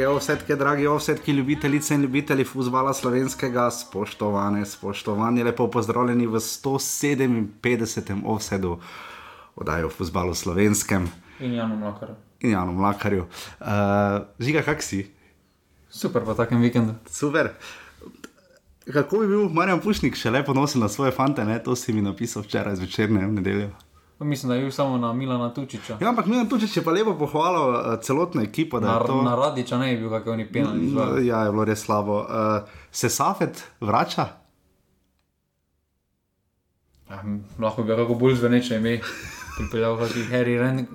Drage ovsetke, dragi ovsetki, ljubitelice in ljubitelji futbola slovenskega, spoštovane, spoštovani, lepo pozdravljeni v 157. ovsedu oddaje o futbalu slovenskem In Janu Mlakarju. in Janu Mlakarju. Uh, Žiga, kak si? Super, pa takem vikendu. Super. Kako bi bil Marjan Pušnik še lepo nosil na svoje fante, ne? to si mi napisal včeraj zvečer, ne v nedeljo. Mislim, da je bil samo na Milana Tučiča. Ja, ampak Milan Tučič je pa lepo pohvalil uh, celotno ekipo, Na, je to. na Radiča ne bi bil, kako oni penali izvajali. Ja, je bilo res slabo. Uh, se Safet vrača? Ja, m, lahko bi kako bolj zveneče ime pripeljal, je Harry Ren.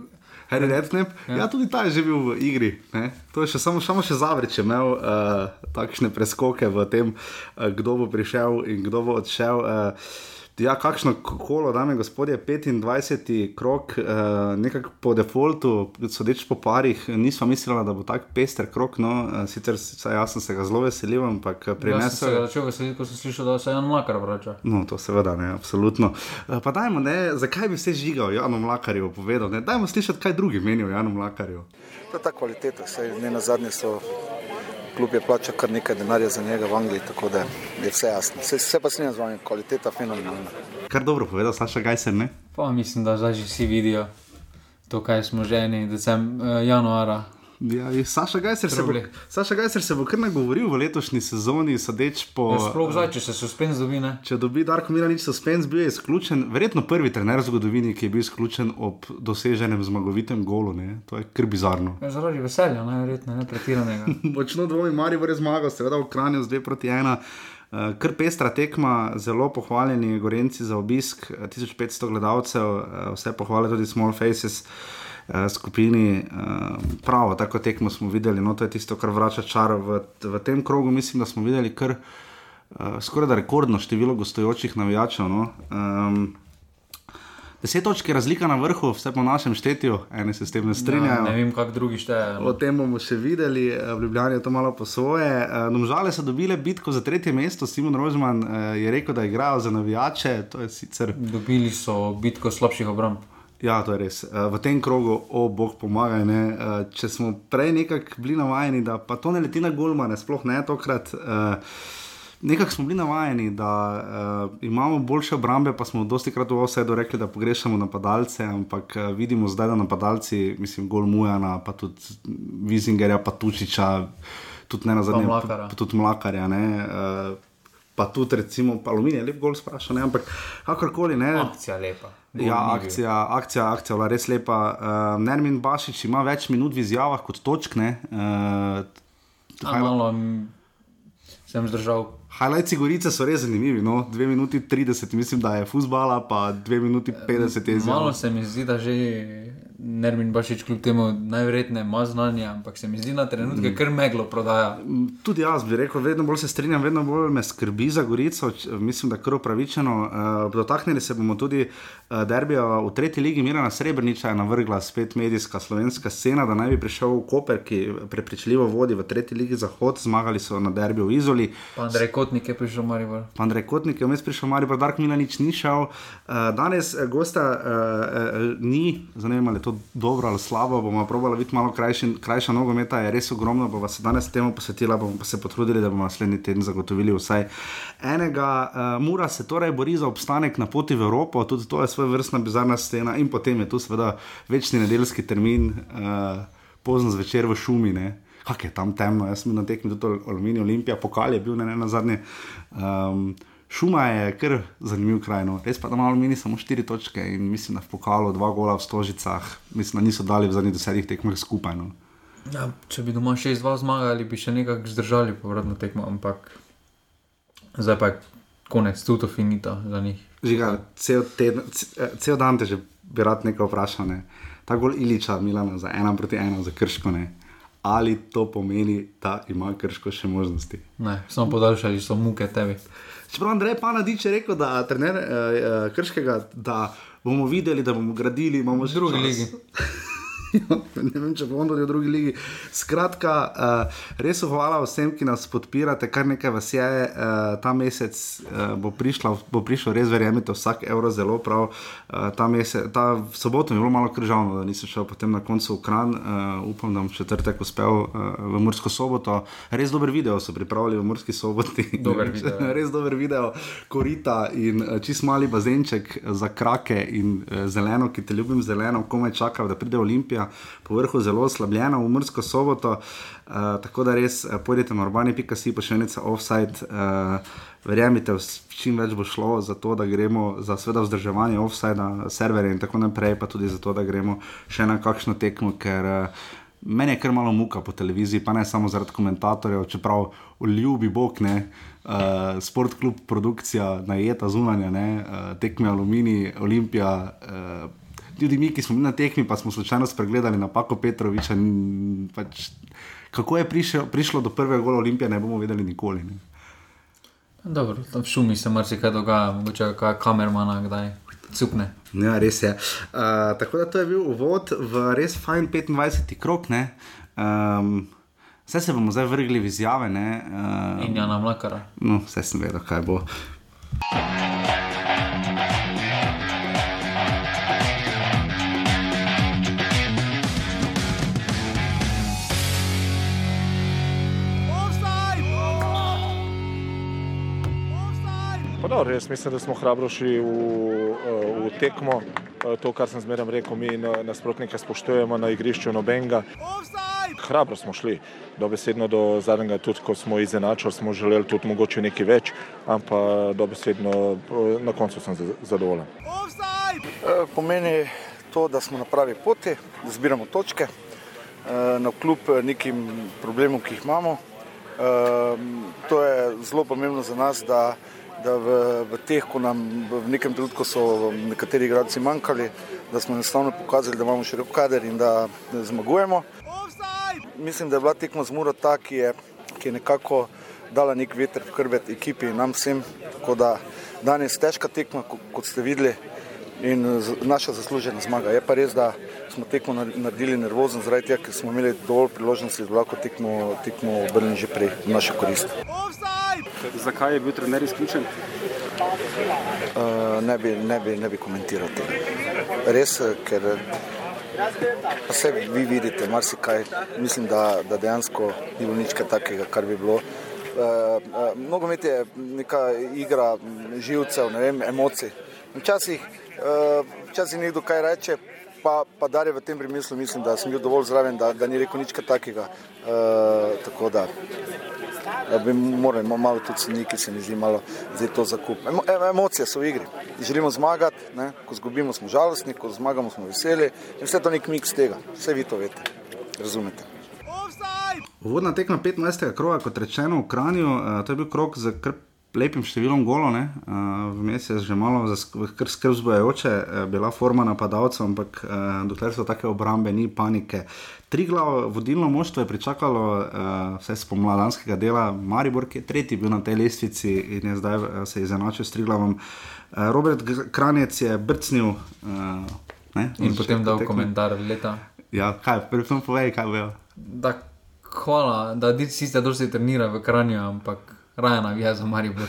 Harry Redknapp, ja. ja, tudi ta je že bil v igri. Ne? To je še samo, samo še Zavrič je imel uh, takšne preskoke v tem, uh, kdo bo prišel in kdo bo odšel. Uh, ja, kakšno kolo, dame in gospodje, 25. krok, uh, nekako po defaultu, sodeč po parih, nisva mislila, da bo tak pester krok. No, uh, sicer jaz sem se ga zelo veselil, ampak Jaz sem se ga prinesel. začel veseliti, ko sem slišal, da se Jan Mlakar vrača. No, to seveda ne, absolutno. Eh, Pa dajmo, ne, zakaj bi se žigal Janu Mlakarju povedal? Ne? Dajmo slišati, kaj drugi menijo o Janu Mlakarju. To je ta kvaliteta, saj ne na zadnje so klub je plačal kar nekaj denarja za njega v Angliji, tako da je vse jasno. Vse, vse pa snimam z vami, kvaliteta fenomenalna. Kar dobro povedal, Saša Gajser, ne? Pa mislim, da zdaj že vsi vidijo to, kaj smo ženi decem, uh, januara. Ja, Saša Gajser, se bo. Saša Gajser se bo kar nagovoril v letošnji sezoni, sodeč po. Ja, sploh zdaj, če se suspens dobi, ne. Če dobi Darko Milanič suspens, bil je izključen, verjetno prvi trener v zgodovini, ki je bil izključen ob doseženem zmagovitem golu. Ne? To je kar bizarno. Ja, zaradi veselja, najverjetneje, ne pretiranega. Močno dvomi, Mari bo res zmagal, seveda v Kranju z 2 proti 1. Uh, kar pestra tekma, zelo pohvaljeni Gorenci za obisk, eh, 1500 gledalcev, uh, vse pohvale tudi Small Faces uh, skupini. Uh, pravo, tako tekmo smo videli, no to je tisto, kar vrača čar v, v tem krogu. Mislim, da smo videli kar uh, skoraj da rekordno število gostujočih navijačev. No. Um, Deset točk je razlika na vrhu, vse po našem štetju, eni se s tem ne strinjajo. Ja, ne vem, kako drugi štejejo. O tem bomo še videli, eh, v Ljubljani je to malo po svoje. Eh, Domžale so dobile bitko za tretje mesto, Simon Rožman eh, je rekel, da igrajo za navijače, to je sicer. Dobili so bitko slabših obramb. Ja, to je res. Eh, V tem krogu, o bog pomagaj. Ne? Eh, Če smo prej nekako bili navajeni, da pa to ne leti na golmane, sploh ne tokrat. eh, Nekako smo bili navajeni, da uh, imamo boljše obrambe, pa smo dosti krat v vsedu rekli, da pogrešamo napadalce, ampak uh, vidimo zdaj, da napadalci, mislim, Gol Mujana, pa tudi Vizingerja, pa Tučiča, tudi ne na zadnje, Mlakarja. pa tudi Mlakarja. Ne, uh, pa tudi recimo Aluminij, lep gol sprašal, ne, ampak kakorkoli ne. Akcija lepa. Ja, Gol bil. akcija, akcija, akcija, bila res lepa. Uh, Nermin Bašič ima več minut v izjavah kot točk. ne, Uh, A, malo m, sem zdržal. Highlights Gorice so res zanimivi. No? 2 minuti 30, mislim, da je fusbala, pa 2 minuti 50 je Malo izjava. se mi zdi, da že Nermin Bašič kljub temu najverjetneje ima znanje, ampak se mi zdi na trenutke Mm. kar meglo prodaja. Tudi jaz bi rekel, vedno bolj se strinjam, vedno bolj me skrbi za Gorico, mislim, da kar upravičeno. Uh, dotaknili se bomo tudi uh, derbija v tretji ligi, Mirana Srebrniča je navrgla spet medijska slovenska scena, da naj bi prišel v Koper, ki prepričljivo vodi v tretji ligi Zahod, zmagali so na derbiju v Izoli. Andrej Kotnik je prišel v Maribor. Andrej Kotnik je vmes prišel, Maribor Dark Milanič ni šel. Uh, danes gosta uh, uh, ni, zanima me, je to dobro ali slabo, bomo probali biti malo krajši, krajša nogometa, je res ogromno, bomo se danes temu posvetila, bomo pa se potrudili, da bomo naslednji teden zagotovili vsaj enega. Uh, Mura se torej bori za obstanek na poti v Evropo, tudi to je svoje vrstna bizarna scena in potem je tu seveda večni nedeljski termin, uh, pozno zvečer v šumi. Ne? Kak je tam temno, jaz sem na tekmi tudi Aluminij Olimpija, pokal je bil ne, ne na zadnje. Um, šuma je kar zanimiv kraj, no. res pa da ima Aluminij samo 4 točke in mislim, da v pokalu dva gola v Stožicah, mislim, da niso dali v zadnjih desetih tekmah skupaj. No. Ja, če bi doma 6-2 zmagali, bi še nekako zdržali povratno tekmo, ampak zdaj pa je konec, tuto finito za njih. Žiga, cel, teden, ce- cel dan te že bi rad nekaj vprašal. Ne. Ta gol Iliča, Milana za ena proti ena za krško. Ne. Ali to pomeni, da ima krško še možnosti? Ne, samo podaljšali so muke tebi. Čeprav Andrej Panadič je rekel, da trener eh, krškega, da bomo videli, da bomo gradili, imamo V drugi ligi. ne vem, če bo on tudi v drugi ligi. Skratka, uh, res hvala vsem, ki nas podpirate, kar nekaj vas je. Uh, ta mesec uh, bo, prišla, bo prišlo, res verjamete, vsak evro zelo prav. Uh, ta, mesec, ta soboto je bilo malo križavno, da nisem šel potem na koncu v Kran. Uh, upam, da bom četrtek uspel uh, v Mursko soboto. Res dober video so pripravili v Murski soboti. Dober video. ja. res dober video, korita in uh, čist mali bazenček za krake in uh, zeleno, ki te ljubim zeleno, komaj čakam, da pride Olimpija, po vrhu zelo oslabljena v Mursko soboto. Uh, tako da res uh, pojdite na urbani.si, pa še nekaj offside. Uh, verjemite, čim več bo šlo za to, da gremo za sveda vzdrževanje offside, serverje in tako naprej, pa tudi za to, da gremo še na kakšno tekmo, ker uh, meni je kar malo muka po televiziji, pa ne samo zaradi komentatorjev, čeprav ljubi bog ne. Uh, sport klub, produkcija, najeta zunanja, ne, uh, tekme Alumini, Olimpija. Uh, Tudi mi, ki smo bili na tekmi, pa smo slučajno spregledali napako Petroviča. Pač, kako je prišel, prišlo do prvega gola Olimpije, ne bomo vedeli nikoli. Ne. Dobro, v šumi se marsikaj dogaja, mogoče kaj kamermana kdaj cukne. Ja, res je. Uh, tako da to je bil uvod v res fajn 25. krok. Um, vse se bomo zdaj vrgli v izjave. ne, Uh, In Jana Mlakara. no, vse sem vedel, kaj bo. Pa dobro, jaz mislim, da smo hrabro šli v, eh, v tekmo. Eh, To, kar sem zmeraj rekel, mi na- nasprotnike spoštujemo na igrišču nobenega. Hrabro smo šli, dobesedno do zadnjega, tudi ko smo izenačili, smo želeli tudi mogoče nekaj več, ampak dobesedno eh, na koncu sem za- zadovoljen. Pomeni to, da smo na pravi poti, da zbiramo točke, na kljub nekim problemom, ki jih imamo. To je zelo pomembno za nas, da, da v, v teh, ko nam v nekem trenutku so nekateri igralci manjkali, da smo enostavno pokazali, da imamo širok kader in da zmagujemo. Mislim, da je bila tekma z Muro ta, ki je, ki je nekako dala nek veter v hrbet ekipi in nam vsem. Tako da danes težka tekma, ko- kot ste videli, in naša zaslužena zmaga. Je pa res, da smo tekmo nar- naredili nervozen, zaradi tega, ker smo imeli dovolj priložnosti, da lahko tekmo, tekmo obrnili že prej v našo korist. Zakaj je bil trener izključen? Uh, ne, bi, ne, bi, ne bi komentiral tega. Res, eh, ker vse vi vidite, marsikaj. Mislim, da, da dejansko ni bilo nič takega, kar bi bilo. Uh, uh, nogomet je neka igra živcev, ne vem, emocij. Včasih, uh, včasih nekdo kaj reče, pa, pa Darje v tem primeru mislim, da sem bil dovolj zraven, da, da ni rekel nič takega. Uh, tako da bi morali mo- malo tudi sodniki, se mi zdi, malo zdaj to zakup. Emo, em- emocije so v igri. Želimo zmagati, ne? ko izgubimo, smo žalostni, ko zmagamo, smo veseli in vse to je nek miks tega. Vse vi to veste, razumete. Uvodna tekma 15. kroga, kot rečeno v Kranju, uh, to je bil krok z kar lepim številom golov, uh, vmes je že malo kar skrb zbojajoče, uh, bila forma napadalcev, ampak uh, dokler so take obrambe, ni panike. Tri glav vodilno moštvo je pričakalo uh, vse spomladanskega dela, Maribor, ki je tretji bil na tej lestvici in je zdaj uh, se izenačil s Triglavom. Uh, Robert Kranjec je brcnil. Uh, ne, In potem dal tekme. komentar leta. Ja, kaj, predvsem povej, kaj bo. Da, hvala, da si dobro si trenira v Kranju, ampak raje navija za Maribor.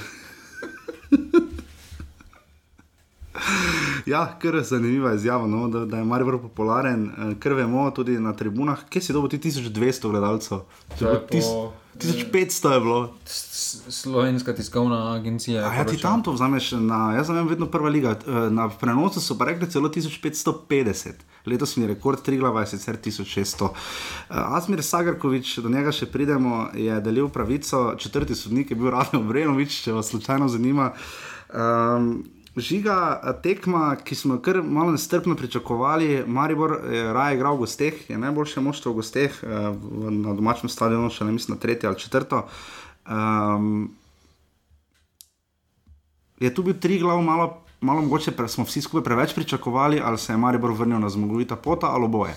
Ja, kar zanimiva izjava, no, da, da je Maribor popularen, eh, ker vemo tudi na tribunah, kje si dobil ti 1200 gledalcev. Po- 1500 je bilo. S- Slovenska tiskovna agencija. A ja, ti tam to vzameš, na, jaz znam vedno prva liga. eh, Na prenosu so pa rekli celo 1550, letos mi rekord Triglava je sicer 1600. Uh, Asmir Sagarkovič, do njega še pridemo, je delil pravico, četrti sodnik je bil Rado Obrenovič, če vas slučajno zanima. Um, Žiga eh, tekma, ki smo jo kar malo nestrpno pričakovali, Maribor je raje igral v gosteh, je najboljše moštvo v gosteh, eh, v- na domačem stadionu, še ne mislim na tretje ali četrto. Um, je tu bil tri glav, malo, malo mogoče pre, smo vsi skupaj preveč pričakovali, ali se je Maribor vrnil na zmagovita pota ali oboje.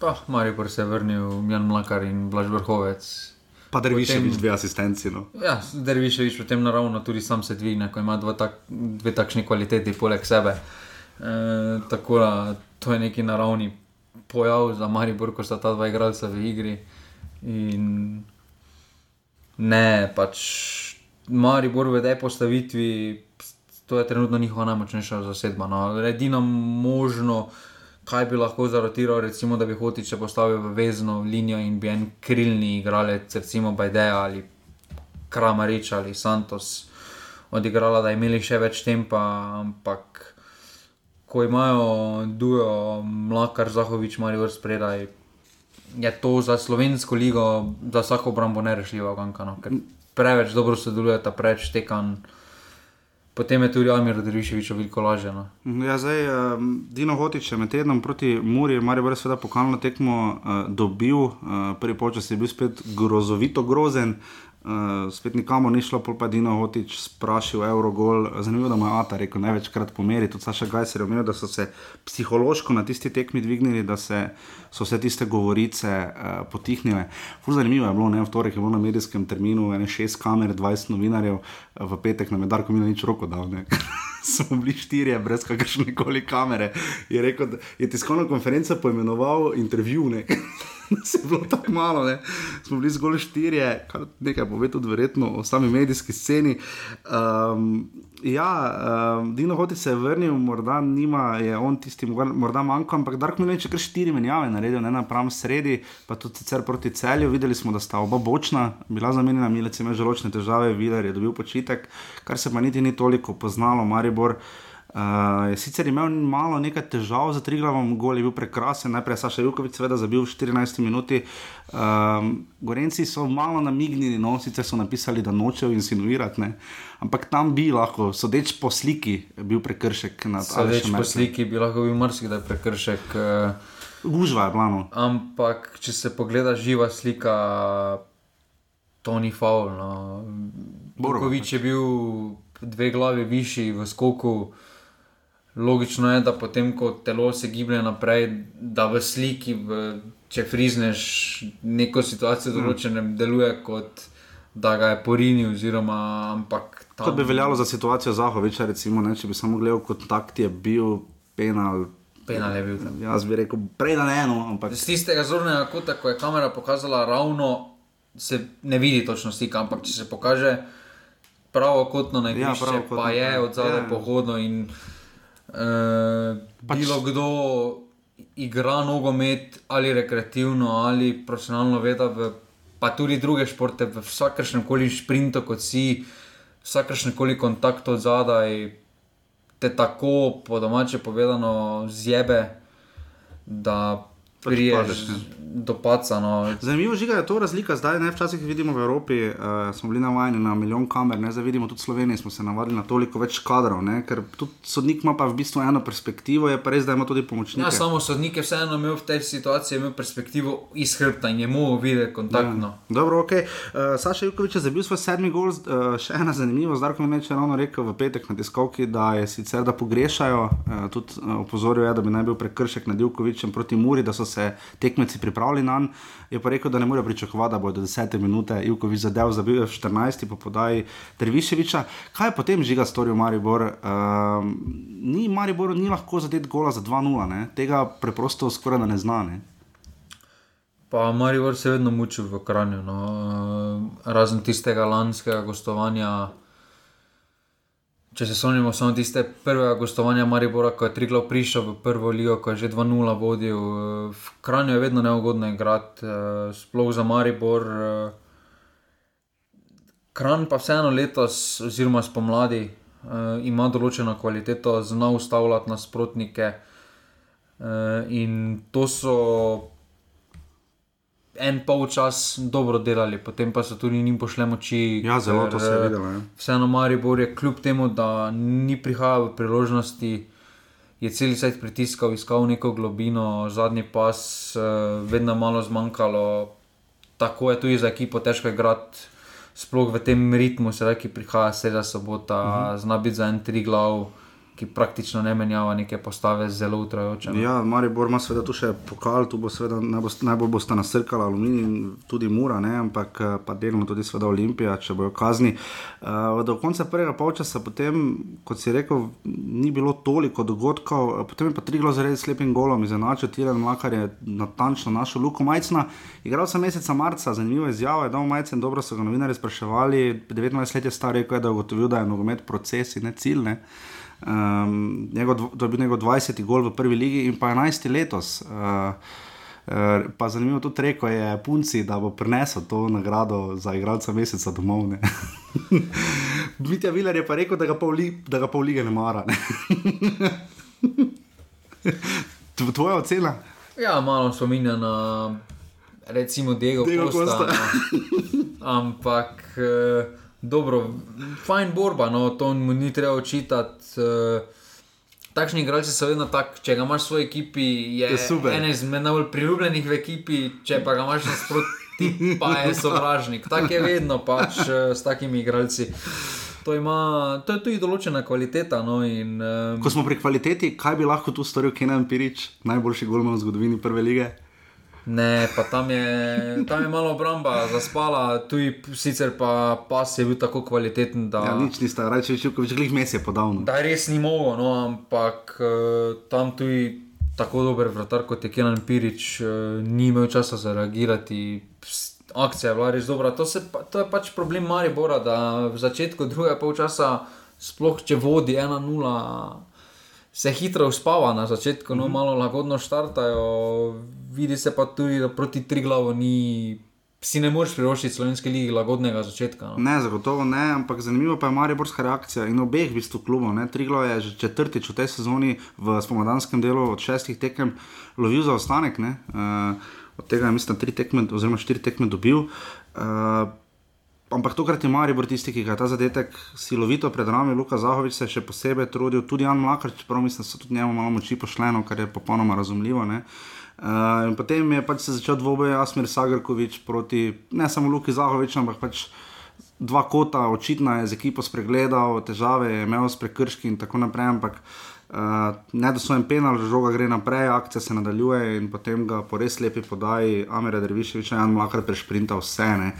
Pa, Maribor se je vrnil, Jan Mlakar in Blaž Vrhovec. Pa da Potem- vidiš dve asistenci. No. Ja, Derviševič potem naravno tudi sam se dvigne, ko ima tak, dve takšni kvaliteti poleg sebe. E, tako da to je neki naravni pojav za Maribor, ko sta ta dva igralca v igri. In ne, pač Maribor v tej postavitvi, to je trenutno njihova najmočnejša zasedba. No. Edino možno, kaj bi lahko zarotiral, recimo, da bi hotiče postavil v vezno linijo in bi en krilni igralec, recimo Bajdeja ali Kramarič ali Santos odigrala, da imeli še več tempa, ampak ko imajo duo, mlakar Zahovič, Marijo spredaj, je to za slovensko ligo, za vsako obrambo nerešljivo, no, ker preveč dobro sodelujeta, preveč tekan. Potem je tudi Amir Rodriševič veliko lažje. No. Ja, zdaj, uh, Dino Hotič je med tednom proti Muri, Marijo Brez, seveda pokalno tekmo uh, dobil, uh, prvi počas je bil spet grozovito grozen. Uh, spet nikamor ni šlo, pa Dino Hotič sprašil Eurogol. Zanimivo, da mu je Ata rekel največkrat pomeri. Tudi Saša Gajser je omenil, da so se psihološko na tisti tekmi dvignili, da se, so vse tiste govorice uh, potihnile. Ful zanimivo je bilo, ne v torek je bilo na medijskem terminu, ene šest kamer, 20 novinarjev, uh, v petek nam je Darko Mila nič roko dal. Smo bili štirje, brez kakršne koli kamere. Je rekel, da je tiskovna konferenca poimenoval intervju. se je bilo tako malo, ne? smo bili zgolj štirje, kar nekaj pove tudi verjetno o sami medijski sceni. Um, ja, um, Dino Hoti se je vrnil, morda nima, je on tisti, morda manjka, ampak Dark Millen je kar štiri menjave naredil, ne na pravem sredi, pa tudi sicer proti celju. Videli smo, da sta oba bočna, bila zamenjena, Milec ima želočne težave, Viler je dobil počitek, kar se pa niti ni toliko poznalo, Maribor. Uh, je sicer imel malo nekaj težav z Triglavom, gol je bil prekrasen, najprej Saša Jukovic, seveda, zabil v 14 minuti. Um, Gorenci so malo namignili, no, sicer so napisali, da nočejo insinuirati, ne? ampak tam bi lahko, sodeč po sliki, bil prekršek. Sodeč po sliki bi lahko bil marsikdaj prekršek. Uh, Gužva je plano. Ampak, če se pogleda živa slika, to ni faul. No. Borovič je bil dve glavi višji v skoku logično je, da potem, ko telo se giblje naprej, da v sliki, v, če frizneš neko situacijo, mm. določenem deluje kot da ga je porinil. Oziroma, ampak, tam... To bi veljalo za situacijo Zahoviča, recimo, ne, če bi samo gledal, kot takt je bil penal. Penal je bil. Jaz bi rekel, prej ne eno. Ampak... Z tistega zornega kota, ko je kamera pokazala ravno, se ne vidi točno slika, ampak če se pokaže pravo kotno na igrišče, ja, pa je od zadaj ja. pohodno in pač... bilo kdo igra nogomet ali rekreativno ali profesionalno veda, v, pa tudi druge športe, v vsakršnem koli sprintu, kot si, vsakršnem koli kontaktu od zadaj, te tako po domače povedano zjebe, da priješ do paca. No. Zanimivo je, da je to razlika. Zdaj, ne, včasih vidimo v Evropi, uh, smo bili navajeni na milijon kamer, ne, zdaj vidimo tudi v Sloveniji, smo se navadili na toliko več kadrov. Ne, ker tudi sodnik ima pa v bistvu eno perspektivo, je pa res, da ima tudi pomočnika. Ja, samo sodnik je vseeno imel v tej situaciji perspektivo iz hrbta in je mu videl kontaktno. Ja. Dobro, ok. Uh, Saša Jukovič je zabil svoj sedmi gol, uh, še ena zanimivost. Zdaj, ko mi je ravno rekel v petek na tiskovki, da je sicer da pogrešajo, uh, tudi uh, opozoril je, da bi naj bil prekršek nad Jukovičem proti Muri se tekmeci pripravili na njega. Je pa rekel, da ne morejo pričakovati, da bo do 10 minute Jukovič zadev, za bil je v 14, po podaji Terviševiča. Kaj je potem žiga storil Maribor? Um, ni Maribor ni lahko zadeti gola za 2-0, tega preprosto skoraj da ne zna. Ne? Pa Maribor se vedno muči v Kranju, no. razen tistega lanskega gostovanja. Če se spomnimo samo tiste prvega gostovanja Maribora, ko je Triglav prišel v prvo ligo, ko je že 2-0 vodil, v Kranju je vedno neugodno igrati, eh, sploh za Maribor. Eh. Kran pa vseeno letos, oziroma spomladi, eh, ima določeno kvaliteto, zna ustavljati nasprotnike. In to so en pol čas dobro delali, potem pa so tudi njim pošle moči. Ja, zelo ker, to se je videlo. Ja. Vseeno, Maribor je kljub temu, da ni prihajal v priložnosti, je cel svet pritiskal, iskal neko globino, zadnji pas, eh, vedno malo zmanjkalo. Tako je tudi za ekipo težko igrati, sploh v tem ritmu, sedaj ki prihaja, sedaj sobota, uh mhm. -huh. zna biti za en tri glav. Ki praktično ne menjava neke postave, zelo utrajoče. no. Ja, Maribor ima seveda tu še pokal, tu bo seveda najbolj, najbolj bosta nasrkala aluminij in tudi mura, ne, ampak eh, pa delno tudi seveda Olimpija, če bojo kazni. Uh, do konca prvega polčasa, potem, kot si rekel, ni bilo toliko dogodkov, eh, potem je pa Triglo zaradi slepim golom izenačil, Tiran Makar je natančno našel Luko Majcna. Igral sem meseca marca, zanimivo izjavo je dal Majcen, dobro so ga novinari spraševali, 19 let je star, rekel je, da je ugotovil, da je nogomet proces in ne cilj. Ne. Um, njegov, to je bil njegov 20. gol v prvi ligi in pa 11. letos. Uh, Uh, pa zanimivo tudi reko je punci, da bo prinesel to nagrado za igralca meseca domov. Mitja Viler je pa rekel, da ga pol, li, da ga pol lige ne mara. Ne? Tv- Tvoja ocena? Ja, malo spominja na recimo Diego, Diego Costa. Costa. No. Ampak eh, dobro, fajn borba, no, to mu ni treba očitati. Eh, takšni igralci so vedno tako, če ga imaš v svoji ekipi, je, Je super. en izmed najbolj priljubljenih v ekipi, če pa ga imaš nasproti, pa je sovražnik. Tako je vedno pač eh, s takimi igralci. To, ima, to je tudi določena kvaliteta. No, in, um, Ko smo pri kvaliteti, kaj bi lahko tu storil Kenan Pirič, najboljši golman v zgodovini prve lige? Ne, pa tam je, tam je malo obramba zaspala, tudi sicer pa pas je bil tako kvaliteten, da, Ja, nič nista, reče Čukovič, glih mes je podal. no. da res ni mogel, no, ampak uh, tam tudi tako dober vratar kot je Kenan Pirič, uh, ni imel časa za reagirati. Akcija je bila res dobra. To, se, to je pač problem Maribora, da v začetku drugega polčasa, sploh če vodi 1-0, se hitro uspava na začetku, no malo lagodno štartajo, vidi se pa tudi, da proti Triglavu ni, si ne moreš privoščiti slovenske lige lagodnega začetka. No. Ne, zagotovo ne, ampak zanimivo pa je Mariborska reakcija in obeh v bistvu klubov. ne. Triglav je že četrtič v tej sezoni v spomladanskem delu od šestih tekem lovil za ostanek. Ne. Uh, od tega je mislim, tri tekme, oziroma štiri tekme dobil. Uh, Ampak tokrat je Maribor tisti, ki ga je ta zadetek silovito pred nami, Luka Zahovič se je še posebej trudil, tudi Jan Mlakar, čeprav mislim, da so tudi njemu malo moči pošljeno, kar je popolnoma razumljivo. ne. Uh, potem je pač se začel dvoboj Asmir Sagrkovič proti ne samo Luki Zahoviču, ampak pač dva kota, očitno je z ekipo spregledal, težave je imel s prekrški in tako naprej, ampak uh, nedostojen penal, žoga gre naprej, akcija se nadaljuje in potem ga po res lepi podaji Amira Derviševiča in Jan Mlakar prešprinta vse. Ne.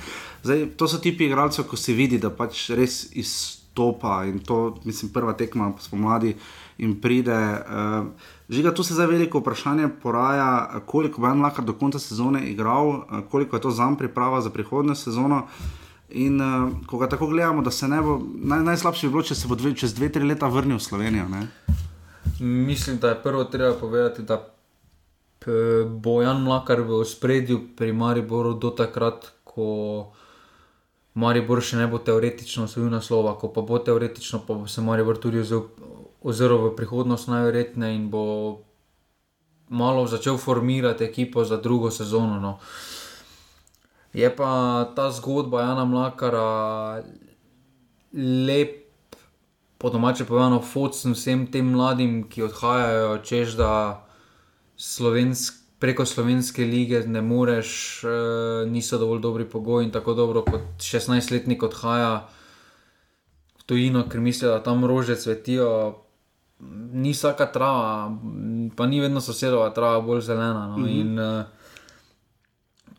Zdaj, to so tipi igralcev, ko si vidi, da pač res izstopa in to, mislim, prva tekma spomladi in pride. Uh, Žiga, tu se zdaj veliko vprašanje poraja, koliko bo Jan Mlakar do konca sezone igral, uh, koliko je to za priprava za prihodnjo sezono. In ko ga tako gledamo, da se ne bo, naj, najslabše bi bilo, če se bo dve, čez dve, tri leta vrnil v Slovenijo. Ne? Mislim, da je prvo treba povedati, da bo Jan Mlakar v spredju pri Mariboru do takrat, ko Maribor še ne bo teoretično osvojil naslova, ko pa bo teoretično, pa bo se Maribor tudi ozrl v prihodnost najverjetneje in bo malo začel formirati ekipo za drugo sezono. No. Je pa ta zgodba Jana Mlakara lep po domače povedano, focem vsem tem mladim, ki odhajajo, češ da slovensk, preko slovenske lige ne moreš, e, niso dovolj dobri pogoji in tako dobro kot 16-letnik odhaja v tujino, ker mislijo, da tam rože cvetijo. Ni vsaka trava, pa ni vedno sosedova trava bolj zelena. No? Mm -hmm. In uh,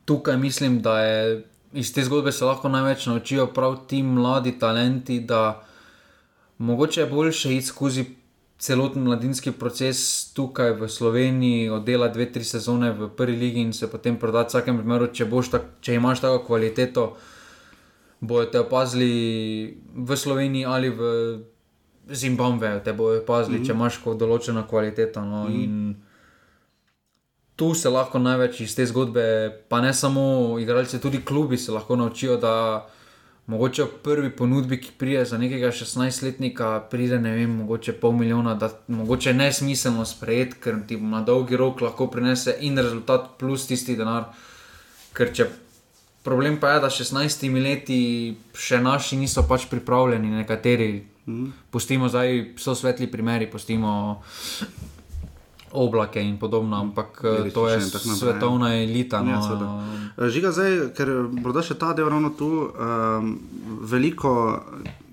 tukaj mislim, da je iz te zgodbe se lahko največ naučijo prav ti mladi talenti, da mogoče je boljše iti skozi celoten mladinski proces tukaj v Sloveniji, oddelati dve, tri sezone v prvi ligi in se potem prodati v vsakem primeru, če, tak, če imaš tako kvaliteto, bojo te opazili v Sloveniji ali v Zimbabveju, te bojo opazili, mm -hmm. če imaš ko določeno kvaliteto. No, mm -hmm. Tu se lahko največ iz te zgodbe, pa ne samo igralci, tudi klubi se lahko naučijo, da mogoče v prvi ponudbi, ki pride za nekega 16-letnika, pride ne vem, mogoče pol milijona, da mogoče ne smiselno sprejeti, ker ti na dolgi rok lahko prinese in rezultat plus tisti denar. Ker če problem pa je, da 16 leti še naši niso pač pripravljeni, nekateri. Mm. Pustimo zdaj, so svetli primeri, pustimo oblake in podobno, ampak eh, Bili to je svetovna elita. Ja, No, seveda. Žiga zdaj, ker bodo še ta del ravno tu, um, veliko,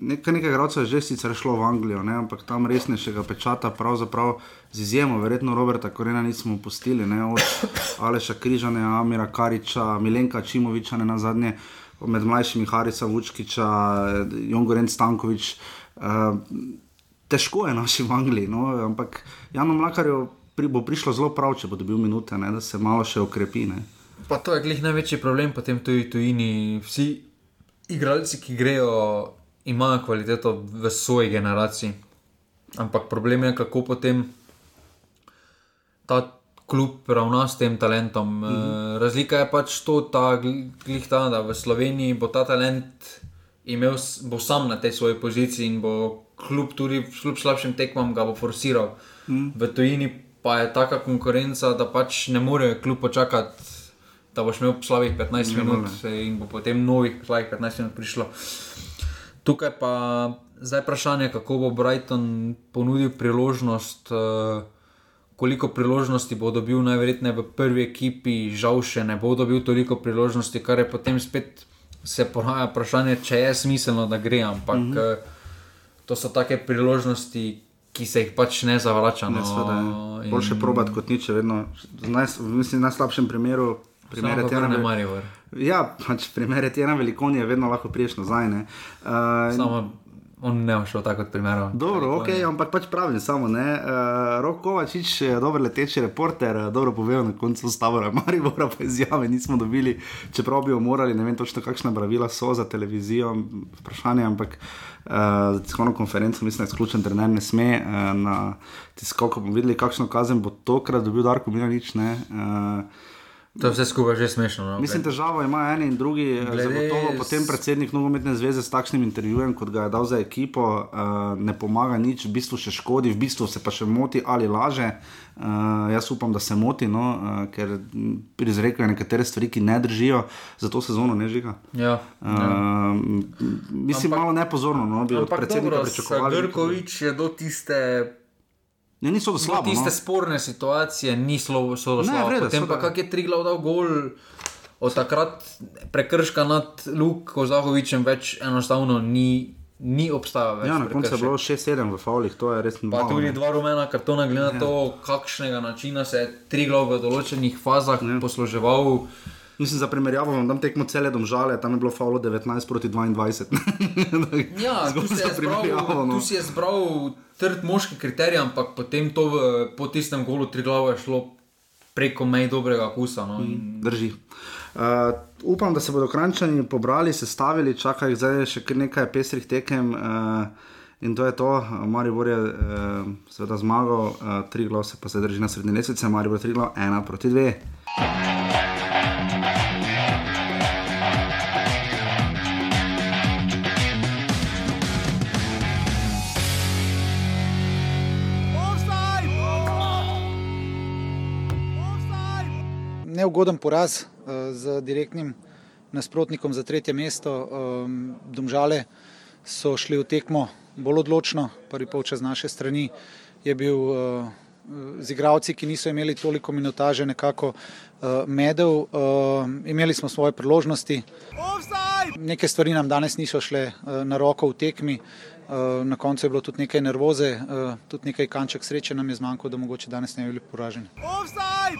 nekaj, nekaj gradcev je že sicer šlo v Anglijo, ne, ampak tam resnejšega pečata, pravzaprav z izjemo, verjetno Roberta Korena nismo pustili, ne, od Aleša Križanja, Amira Kariča, Milenka Čimoviča, ne na zadnje, med mlajšimi Harisa Vučkiča, Jongoren Stankovič. Uh, težko je naši v Angliji, no, ampak Janu Mlakarju pri, bo prišlo zelo prav, če bo dobil minute, ne, da se malo še okrepi. Ne. Pa to je glih največji problem, potem tudi tujini. Vsi igralci, ki grejo, imajo kvaliteto v svoji generaciji. Ampak problem je, kako potem ta klub ravna s tem talentom. Mm -hmm. Razlika je pač to, ta, glih ta, da v Sloveniji bo ta talent imel, bo sam na tej svoji poziciji in bo kljub tudi kljub slabšim tekmam ga bo forsiral. Mm. V tujini pa je taka konkurenca, da pač ne more kljub počakati, da boš imel slabih 15 ne minut ne. in bo potem novih slabih 15 minut prišlo. Tukaj pa zdaj vprašanje, kako bo Brighton ponudil priložnost. Uh, Koliko priložnosti bo dobil, najverjetneje v prvi ekipi, žal še ne bo dobil toliko priložnosti, kar je potem spet se poraja vprašanje, če je smiselno, da gre. Ampak mm -hmm to so take priložnosti, ki se jih pač ne zavrača. No, in... Boljše probati kot nič, vedno. Naj, mislim, na slabšem primeru. Primer je ena Marijo. Ja, pač primer je ena velikonija, vedno lahko priješ nazaj. Uh, Samo On ne bo šel tako kot primer. Dobro, ok, ampak pač pravim samo. Uh, Rok Kovačič dober leteči reporter, uh, dobro povedal na koncu stavora, Maribora pa izjave nismo dobili, čeprav bi jo morali, ne vem točno kakšna pravila so za televizijo, vprašanje, ampak uh, za tiskovno konferenco mislim, da izključen trener ne sme. Uh, na tiskovko bomo videli, kakšno kazen bo tokrat dobil Darko Milanič. Uh, To je vse skupaj že smešno. No? Mislim, težavo ima en in drugi. Eh, zagotovo potem predsednik nogometne zveze s takšnim intervjujem, kot ga je dal za ekipo, uh, ne pomaga nič, v bistvu še škodi, v bistvu se pa še moti ali laže. Uh, jaz upam, da se moti, no, uh, ker izrekajo nekatere stvari, ki ne držijo, zato sezono ne žiga. Ja, uh. Mislim, ampak, malo nepozorno, no, bi od predsednika pričakovali. Grkovič je do tiste. Ne, niso do slabo. Tiste no. sporne situacije niso do slabo. Potem pa kak je tri glav dal gol. Od takrat prekrška nad Luko Zahovičem več enostavno ni, ni obstajal. Ja, na koncu je bilo 6-7 v faulih, to je res malo. Pa tudi dva rumena kartona, glede na ja. to, kakšnega načina se je tri glav v določenih fazah ja. posluževal. Mislim, za primerjavo vam dam tekmo cele domžale, tam je bilo faulo 19 proti 22. ja, tu si, zbral, no. tu si je zbral trd moški kriterij, ampak potem to v, po tistem golu tri glave je šlo preko mej dobrega okusa. No. Mm, drži. Uh, upam, da se bodo krančani pobrali, sestavili, čakajo zdaj še nekaj pestrih tekem. Uh, In to je to, Marijo je uh, seveda zmagal, uh, tri glave pa se drži na srednji lesnici, Marijo je tri glave, ena proti dve. Neugoden poraz uh, z direktnim nasprotnikom za tretje mesto. Um, domžale so šli v tekmo bolj odločno, prvi polčas naše strani je bil uh, z igravci, ki niso imeli toliko minutaže, nekako uh, medel. Imeli smo svoje priložnosti. Neke stvari nam danes niso šle na roko v tekmi. Uh, na koncu je bilo tudi nekaj nervoze, uh, tudi nekaj kanček sreče nam je zmanjkalo, da mogoče danes ne bi bili poraženi.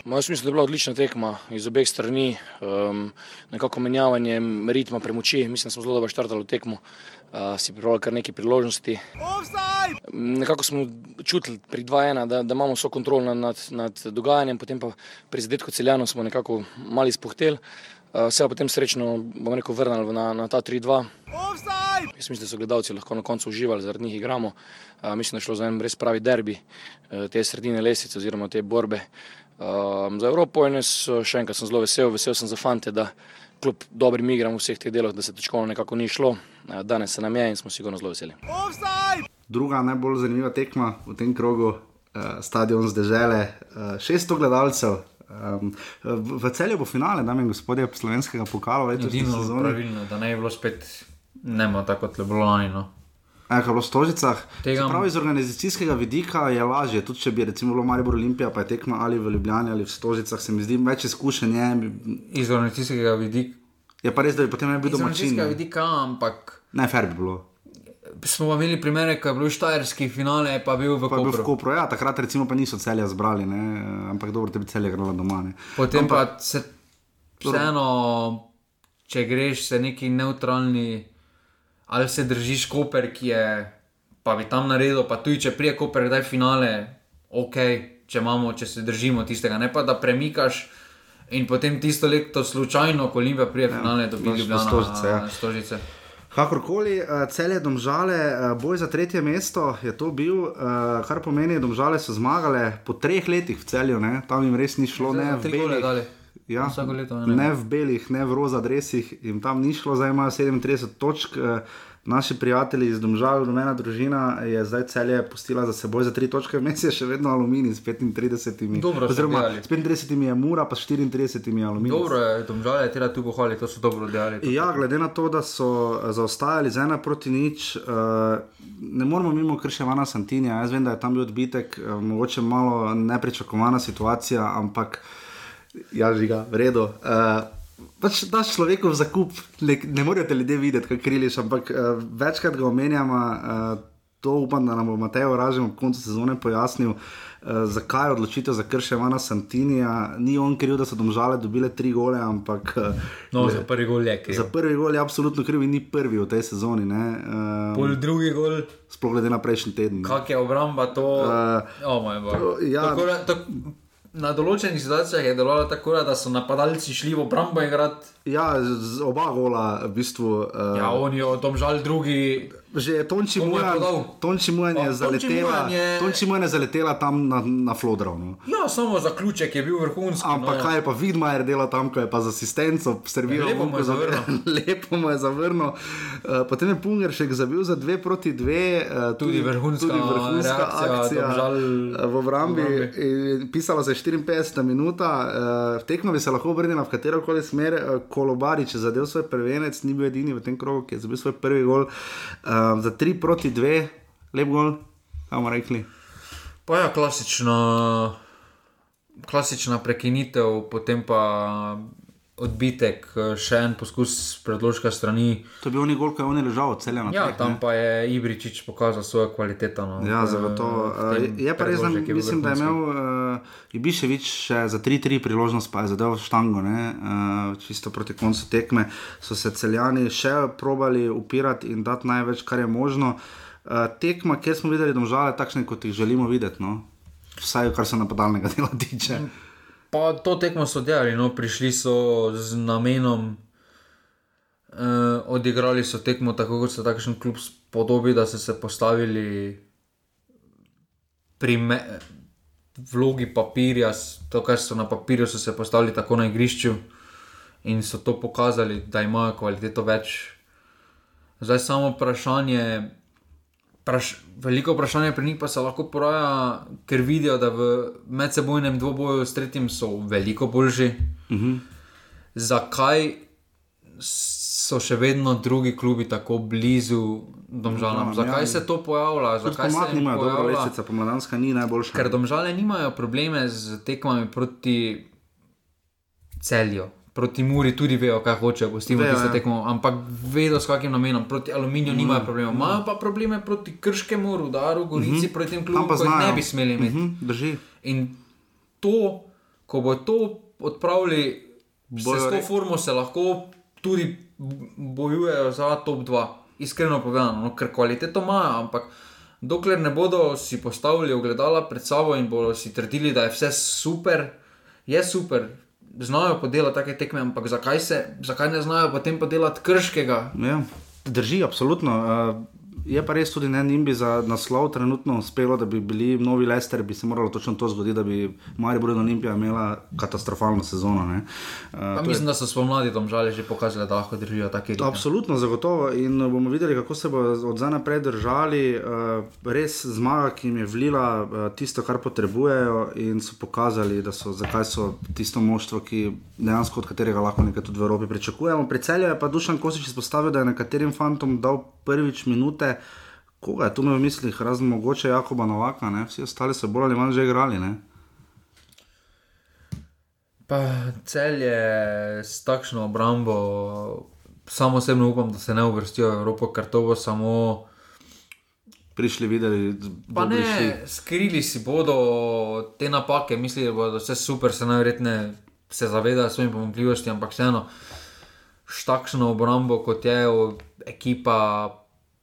Moje smisel je bila odlična tekma iz obeh strani, um, nekako menjavanje ritma premoči. Mislim, da smo zelo dobro štartali tekmo, uh, si pripravljali kar nekaj priložnosti. Offside! Nekako smo čutili pri 2-1, da, da imamo vso kontrolo nad, nad dogajanjem, potem pa pri zadetku celjano smo nekako mali spohteli. Uh, se pa potem srečno, bom rekel, vrnili na, na ta 3-2. Jaz mislim, da so gledalci lahko na koncu uživali, zaradi njih igramo. Uh, mislim, da je šlo za en res pravi derbi uh, te sredine lesice oziroma te borbe. Um, za Evropo in jaz še enkrat sem zelo vesel, vesel sem za fante, da kljub dobrim igram v vseh teh delovih, da se točkovno nekako ni šlo. Uh, danes se nam je in smo sigurno zelo veseli. Druga najbolj zanimiva tekma v tem krogu, uh, stadion zdržele, uh, 600 gledalcev. Um, v celju bo finale, dame in gospodje, slovenskega pokala. Edino, pravilno, da ne bi bilo spet, ne bo tako kot. No. Ja, je bilo v Stožicah. Tega- Se Pravi, iz organizacijskega vidika je lažje, tudi če bi recimo bilo Maribor Olimpija, pa je tekma ali v Ljubljani ali v Stožicah, se mi zdi več izkušenj. je, bi- Iz organizacijskega vidika. Je pa res, da bi potem ne bil Iz domačin. organizacijskega ne. vidika, ampak Ne, fair bi bilo. Smo imeli primere, ko je bil štajerski finale, pa bil v Pa je bil v Kopru. Kopru, ja, takrat recimo pa niso celja zbrali, ne, ampak dobro, te bi celje igrala doma. Ne. Potem pa se vseeno, če greš se neki neutralni, ali se držiš Koper, ki je, pa bi tam naredil, pa tudi če prije Koper, da je finale, ok, če, imamo, če se držimo tistega, ne pa da premikaš. In potem tisto leto slučajno, ko Olimpija prije finale, dobi daš v Ljubljana Stožice, ja. Stožice. Kakorkoli, uh, celje domžale, uh, boj za tretje mesto je to bil, uh, kar pomeni, da domžale so zmagale po treh letih v celju, ne? tam jim res ni šlo, ne v belih. Ja, leto, ne. ne v belih, ne v roza dresih, jim tam ni šlo, zdaj imajo 37 točk. eh, Naši prijatelji iz Domžal, rumena družina, je zdaj celje pustila za seboj za tri točke, vmes je še vedno aluminij s 35. Dobro Oziroma, s 35 je Mura, pa s 34 je aluminij. Dobro je, domžale, tera tu pohvali, to so dobro delali. Ja, glede na to, da so eh, zaostajali z ena proti nič, uh, ne moramo mimo krševana Santinja. Jaz vem, da je tam bil odbitek, uh, mogoče malo nepričakovana situacija, ampak ja, žiga, v redu. Uh, Pač daš človeku v zakup, ne, ne morete ljudje videti, kaj kriliš, ampak uh, večkrat ga omenjamo. Uh, to upam, da nam bo Mateo Ražem ob koncu sezone pojasnil, uh, zakaj je odločitev za krševana Santinija. Ni on kriv, da so domžale dobile tri gole, ampak. Uh, No, za prvi gol je kriv. Za prvi gol je absolutno kriv in ni prvi v tej sezoni. Um, Pol drugi gol. sploh glede na prejšnji teden. Kak je obramba to? Uh, oh, ja. Tako da- tak- Na določenih situacijah je delovalo tako, da so napadalci šli v obrambo igrati, Ja, z z oba gola v bistvu. Uh, ja, oni jo tam žal drugi. Že Tonči Mujan? Tonči Mujan je Tonči zaletela, je- Tonči Mujan je zaletela tam na, na Flodrov. No. Ja, samo zaključek je bil vrhunski. Ampak no. kaj je pa Vidmajer delal tam, ko je pa z asistenco serviral? Lepo mu je zavrnil. Lepo mu je zavrnil. Uh, potem je Pungeršek zabil za dve proti dve. Uh, Tudi vrhunska tudi vrhunska reakcija, akcija Domžal eh, v obrambi. In Pisalo se je 54 minuta, uh, tekma bi se lahko obrnila v katero koli smer. Kolobarič je zadev svoj prvenec, ni bil edini v tem krogu, ki je zabil svoj prvi gol. Uh, za 3 proti 2, lep gol, bomo rekli. Pa ja, klasična, klasična prekinitev, potem pa odbitek, še en poskus predložka strani. To je bil oni gol, ko je on je ležal, celjen. Ja, tam pa je Ibričič pokazal svojo kvaliteto. No, Ja, zagotovo. Uh, je pa res, da mislim, da je imel uh, Ibiševič še za 3-3 priložnost, pa je zadev štango, ne? uh, čisto proti koncu tekme. So se celjani še probali upirati in dati največ, kar je možno. Uh, tekma, kjer smo videli domžale, takšne, kot jih želimo videti. No? Vsaj, kar se napadalnega dela tiče. Pa to tekmo so delali, no, prišli so z namenom, uh, odigrali so tekmo tako, kot se takšen klub spodobi, da so se postavili me, vlogi papirja, to, kar so na papirju, so se postavili tako na igrišču in so to pokazali, da imajo kvaliteto več. Zdaj samo vprašanje. Praš, veliko vprašanje pri njih pa se lahko poraja, ker vidijo, da v medsebojnem dvoboju s tretjim so veliko boljši. Uh -huh. Zakaj so še vedno drugi klubi tako blizu domžalam? Domžalam, Zakaj ja. se to pojavlja? Zakaj se jim nimajo dobro pojavlja? lestvica, pomladanska ni najboljša. Ker domžale nimajo probleme z tekmami proti celju. Proti Muri tudi vejo, kaj hočejo, pustimo Vejo, tisto ja. tekmo, ampak vedo s kakim namenom. Proti aluminiju mm, nimajo problemov, imajo pa probleme proti Krškemu, Rudaru, Gorici, mm -hmm. proti tem klubom, ki ne bi smeli imeti. Mm -hmm. drži. In to, ko bo to odpravili, Bojo se s to formo se lahko tudi bojujejo za top 2. Iskreno povedano, no, ker kvaliteto imajo, ampak dokler ne bodo si postavili ogledala pred sabo in bodo si trdili, da je vse super, je super. Znajo podelati take tekme, ampak zakaj, se, zakaj ne znajo potem podelati krškega? Ja, drži, absolutno. Uh, je pa res tudi ne, njim bi za naslov trenutno uspelo, da bi bili novi Lester, bi se moralo točno to zgoditi, da bi Maribor in Olimpija imela katastrofalno sezono. ne. Uh, to je- mislim, da so spomladi tam žali že pokazali, da lahko držijo take ritme. Absolutno, zagotovo. In uh, bomo videli, kako se bo od zdaj naprej držali. Uh, res zmaga, ki jim je vlila uh, tisto, kar potrebujejo, in so pokazali, da so, zakaj so tisto moštvo, ki dejansko od katerega lahko nekaj tudi v Evropi pričakujemo. Pri celju je pa Dušan Kosič izpostavil, da je nekaterim fantom dal prvič minute. Koga je tu imel v mislih, razen mogoče Jakoba Novaka, ne? vsi ostali so bolj ali manj že igrali. Ne? Pa cel je s takšno obrambo, samo osebno upam, da se ne uvrstijo v Evropo, ker to bo samo. Prišli, videli, šli. ne, skrili si bodo te napake, mislijo, da bo vse super, se najverjetneje se zavedajo svojih pomanjkljivosti, ampak vseeno, s takšno obrambo kot je ekipa,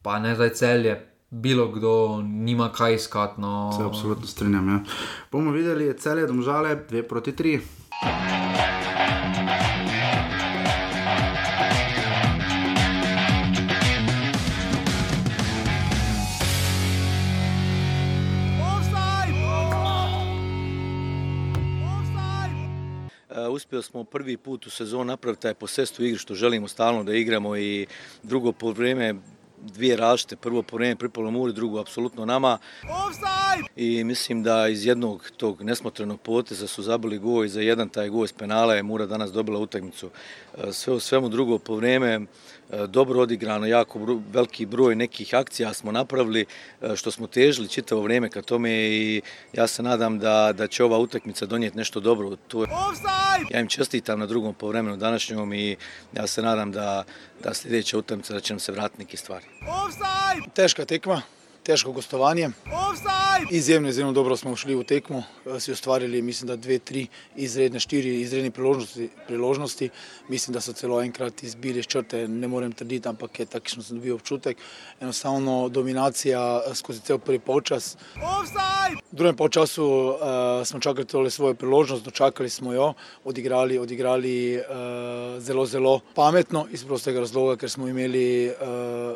pa ne zdaj celje, bilo kdo nima kaj iskati. No. Se absolutno strinjam. Ja. Bomo videli, cel je domžale 2 proti 3. E, Uspjeli smo prvi put u sezoni napraviti taj posest u igri što želimo stalno da igramo i drugo po vrijeme dvije različite, prvo po vrijeme pripalo Muri, drugo apsolutno nama. I mislim da iz jednog tog nesmotrenog poteza su zabili gol i za jedan taj gol iz penala je Mura danas dobila utakmicu. E, Sve u svemu drugo po vrijeme dobro odigrano, jako bro- veliki broj nekih akcija smo napravili e, što smo težili čitavo vrijeme ka tome i ja se nadam da, da će ova utakmica donijeti nešto dobro. To je, ja im čestitam na drugom povremenu današnjom i ja se nadam da, da sljedeća utakmica da će nam se vratiti neke stvari. Težka tekma, težko gostovanje. Izjemno, izjemno dobro smo šli v tekmo, eh, si ustvarili, mislim, da dve, tri izredne, štiri izredne priložnosti, priložnosti. Mislim, da so celo enkrat izbili iz črte, ne morem trditi, ampak je takšno sem dobil občutek. Enostavno dominacija eh, skozi cel prvi polčas. V drugem polčasu uh, smo čakali tole svojo priložnost, dočakali smo jo, odigrali, odigrali uh, zelo, zelo pametno iz prostega razloga, ker smo imeli uh,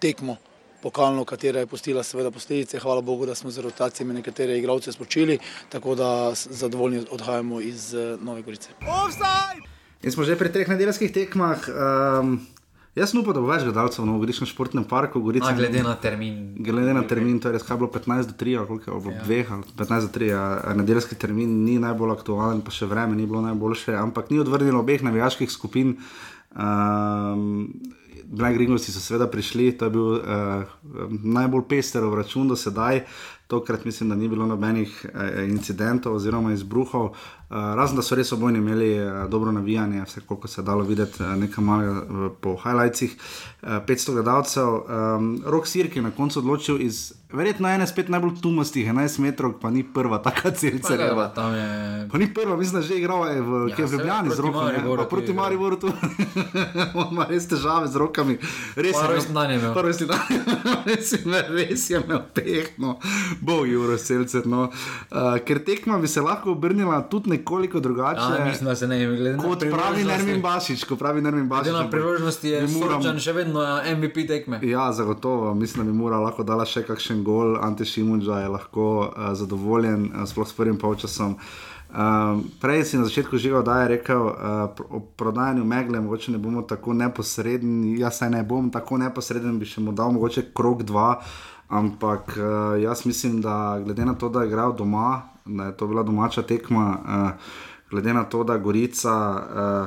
tekmo pokalno, katera je pustila seveda posledice. Hvala Bogu, da smo z rotacijami nekatere igralce spočili, tako da zadovoljni odhajamo iz uh, Nove Gorice. In smo že pri treh nedeljskih tekmah. Um, jaz sem upal, da bo več gledalcev na Goriškem športnem parku. Gorica, A, glede na termin. Glede na termin, to je res kaj bilo 15 do 3, ali koliko je bilo Ja. 2, ali 15 do 3. Ja, nedeljski termin ni najbolj aktualen, pa še vreme ni bilo najboljše, ampak ni odvrnilo obeh navijaških skupin. Um, Black Ringosi so seveda prišli, to je bil uh, najbolj pester račun do sedaj. Tokrat mislim, da ni bilo nobenih uh, incidentov oziroma izbruhov, uh, razen da so res obojni imeli uh, dobro navijanje, vse koliko se je dalo videti, uh, nekaj malega po highlightsih. Uh, 500 gledalcev, um, Rok Sirk je na koncu odločil iz verjetno ene spet najbolj tumastih 11 metrov, pa ni prva taka celca. Pa je- Pa ni prva, mislim, da že igrala je v, Ja, ja, Ljubljani z ja. Mariboru Pa Proti igra. Mariboru tu. On ima res težave z rokami. Res je rojstni dan imel. Pa rojstni dan res je imel, res je imel pehno. Bo Juro Selcer. No. Uh, ker tekma bi se lahko obrnila tudi nekoliko drugače. Ja, mislim, da se ne na Kot pravi Nermin Bašič, ko pravi Nermin. Glede na priložnosti je Sorčan še vedno eh, MVP tekme. Ja, zagotovo. Mislim, da bi moral lahko dala še kakšen gol. Ante Šimunča je lahko uh, zadovoljen, uh, sploh s prvim polčasom. Um, prej si na začetku živel, da je rekel uh, o prodajanju megle, mogoče ne bomo tako neposredni. Jaz saj ne bom tako neposreden, bi še mu dal mogoče krok dva. Ampak uh, jaz mislim, da glede na to, da je igral doma, da je to bila domača tekma, uh, glede na to, da Gorica.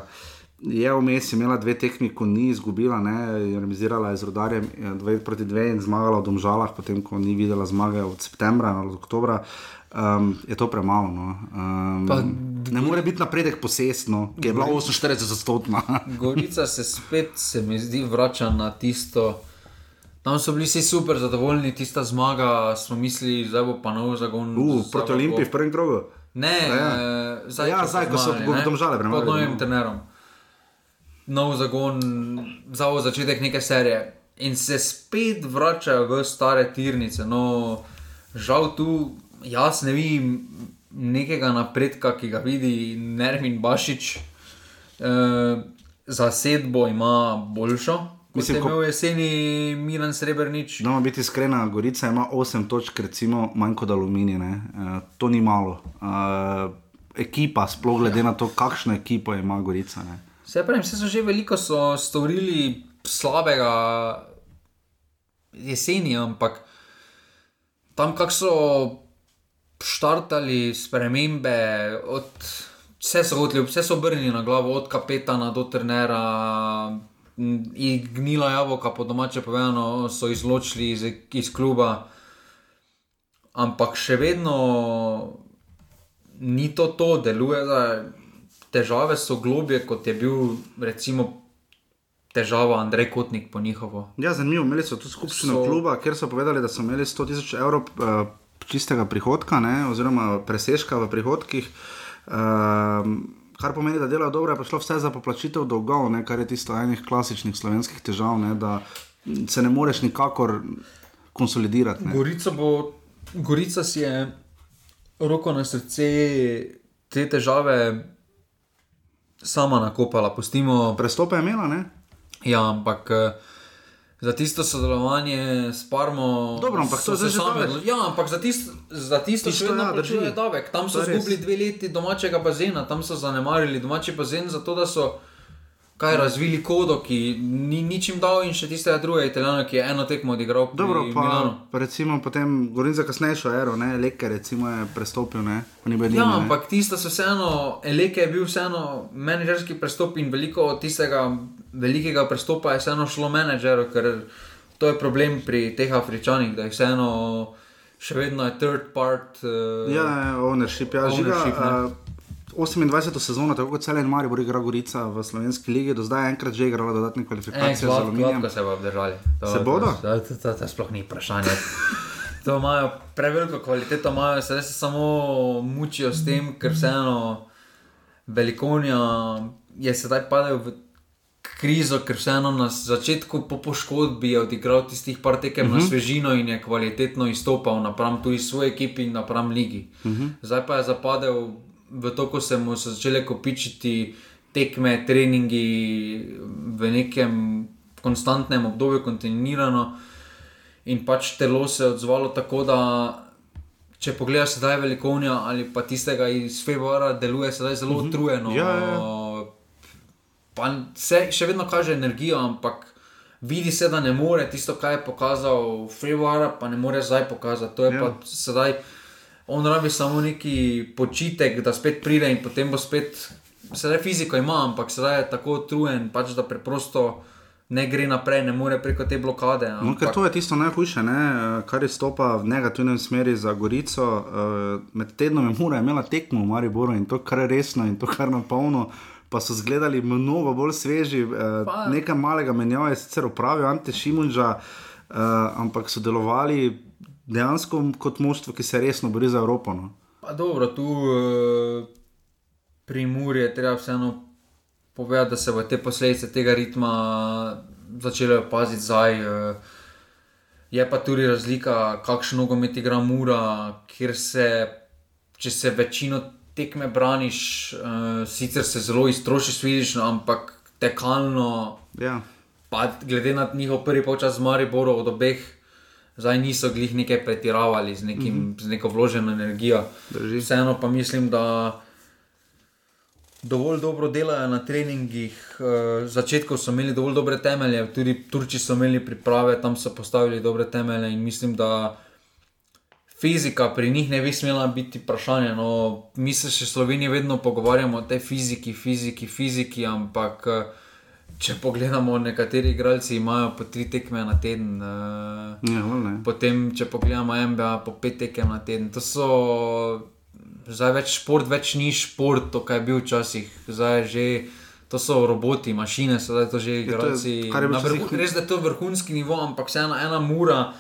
Uh, Je vmes imela dve tekmi, ko ni izgubila, ne, je remisirala je z rodarjem 2 proti 2 in zmagala v Domžalah, potem ko ni videla zmage od septembra ali od oktobra. Um, je to premalo. No. Um, Pa- ne more biti napredek posestno, ki je bila 48 odstotna. Gorica se spet, se mi zdi, vrača na tisto. Tam so bili vsi super zadovoljni, tista zmaga, smo mislili, da bo pa nov zagon. Uh, proti Olimpiji v prvem krogu. Ne, Ja. eh, zdaj, Ja, zdaj, ko so Domžale premagali, Pod novim no. trenerom. Nov zagon, za začetek neke serije. In se spet vračajo v stare tirnice. No, žal tu jaz ne vidim nekega napredka, ki ga vidi Nermin Bašič. E, zasedbo ima boljšo. Mislim, ko- je imel jeseni Milan Srebrnič. No, biti iskrena, Gorica ima 8 točk, recimo, manj kot aluminij. Uh, to ni malo. Uh, ekipa, sploh glede na to, kakšno ekipo ima Gorica. Ne. Vse pravim, vse so že veliko so storili slabega jeseni, ampak tam, kako so štartali spremembe, od, vse so vse so obrnili na glavo, od kapetana do trenera. Gnila jabolka, po domače povedano, so izločili iz, iz kluba. Ampak še vedno ni to to, deluje, da težave so globje, kot je bil recimo težava Andrej Kotnik po njihovo. Ja, zanimivo, imeli so tudi skupščino So- kluba, kjer so povedali, da so imeli 100 tisoč evrov uh, čistega prihodka, ne, oziroma presežka v prihodkih. Um, Kar pomeni, da delajo dobro, je pa šlo vse za poplačitev dolgov, ne, kar je tisto enih klasičnih slovenskih težav, ne, da se ne moreš nikakor konsolidirati. Ne. Gorica, bo, Gorica si je roko na srce te težave sama nakopala. Pustimo, Prestope je imela, ne? ja, ampak eh, za tisto sodelovanje s Parmo. Dobro, ampak to je že sami odlo- Ja, ampak za tisto, za tisto Tisto, še vedno ja, plačuje davek. Tam so izgubili dve leti domačega bazena, tam so zanemarili domači bazen, zato da so. Kaj razvili kodo, ki ni ničim dal, in še tistega drugega italijana, ki je eno tekmo odigral Dobro, pa, pa recimo potem govorim za kasnejšo ero, ne, Leke recimo je prestopil, ne, pa ni bilo Ja, ne. ampak tisto so vseeno, Eleke je bil vseeno menedžerski prestop in veliko od tistega velikega prestopa je vseeno šlo menedžeru, ker to je problem pri teh Afričanih, da jih vseeno še vedno je third part. Uh, Ja, ja, ownership, ja. Ownership, ne. Uh, 28. sezono, tako kot celej Maribor igra Gorica v slovenski ligi, do zdaj enkrat že igrala dodatne kvalifikacije z aluminijem. Gladko se bo obdržali. To, Se bodo? To, to, to, to sploh ni vprašanje. To imajo preveliko kvaliteto, imajo se res samo mučijo s tem, ker vseeno velikonja je sedaj padel v krizo, ker vseeno na začetku po poškodbi je odigral tistih par tekem uh -huh. na svežino in je kvalitetno izstopal napram tudi svoji ekipi in napram ligi. Uh -huh. Zdaj pa je zapadel v to, ko se mu so začele kopičiti tekme, treningi v nekem konstantnem obdobju, kontinuirano. In pač telo se je odzvalo tako, da če pogledaš sedaj velikonja ali pa tistega iz februarja, deluje sedaj zelo utrujeno. Ja, ja, Pa se še vedno kaže energijo, ampak vidi se, da ne more tisto, kar je pokazal februarja, pa ne more zdaj pokazati. To je Ja. ja. pa sedaj, on rabi samo neki počitek, da spet pride in potem bo spet, sedaj fiziko ima, ampak sedaj je tako utrujen, pač da preprosto. Ne gre naprej, ne more preko te blokade. No, ker to je tisto najhujše, ne, eh, kar izstopa v negativnem smeri za Gorico. eh, Med tednom je mora imela tekmo v Mariboru in to kar resno in to kar na polno. Pa so izgledali mnogo bolj sveži, eh, nekaj malega menjava je sicer upravil Ante Šimunža, eh, ampak so delovali dejansko kot moštvo, ki se resno bori za Evropo. No. Pa dobro, tu uh, pri Muri je treba vseeno povedati, da se bo te posledice tega ritma začele opaziti zdaj. Uh, je pa tudi razlika, kakšen nogomet igra Mura, kjer se, če se večino tekme braniš, uh, sicer se zelo iztrošiš fizično, ampak tekalno Ja. pa glede na njihov prvi polčas z Mariborom od obeh, zdaj niso glih nekaj pretiravali z, nekim, mm -hmm. z neko vloženo energijo. Drži. Vseeno pa mislim, da dovolj dobro delajo na treningih. Uh, začetkov so imeli dovolj dobre temelje, tudi Turči so imeli priprave, tam so postavili dobre temelje in mislim, da. Fizika pri njih ne bi smela biti vprašanje. No, mi se še v Sloveniji vedno pogovarjamo o tej fiziki, fiziki, fiziki, ampak eh, če pogledamo, nekateri igralci imajo po tri tekme na teden, eh, Ja, ne. potem če pogledamo MBA, po pet tekem na teden. To so zdaj več šport, več ni šport, to kaj je bil včasih. Zdaj že. To so roboti, mašine, sedaj to že vrhu- včasih- Res, da je to vrhunski nivo, ampak vseeno ena mura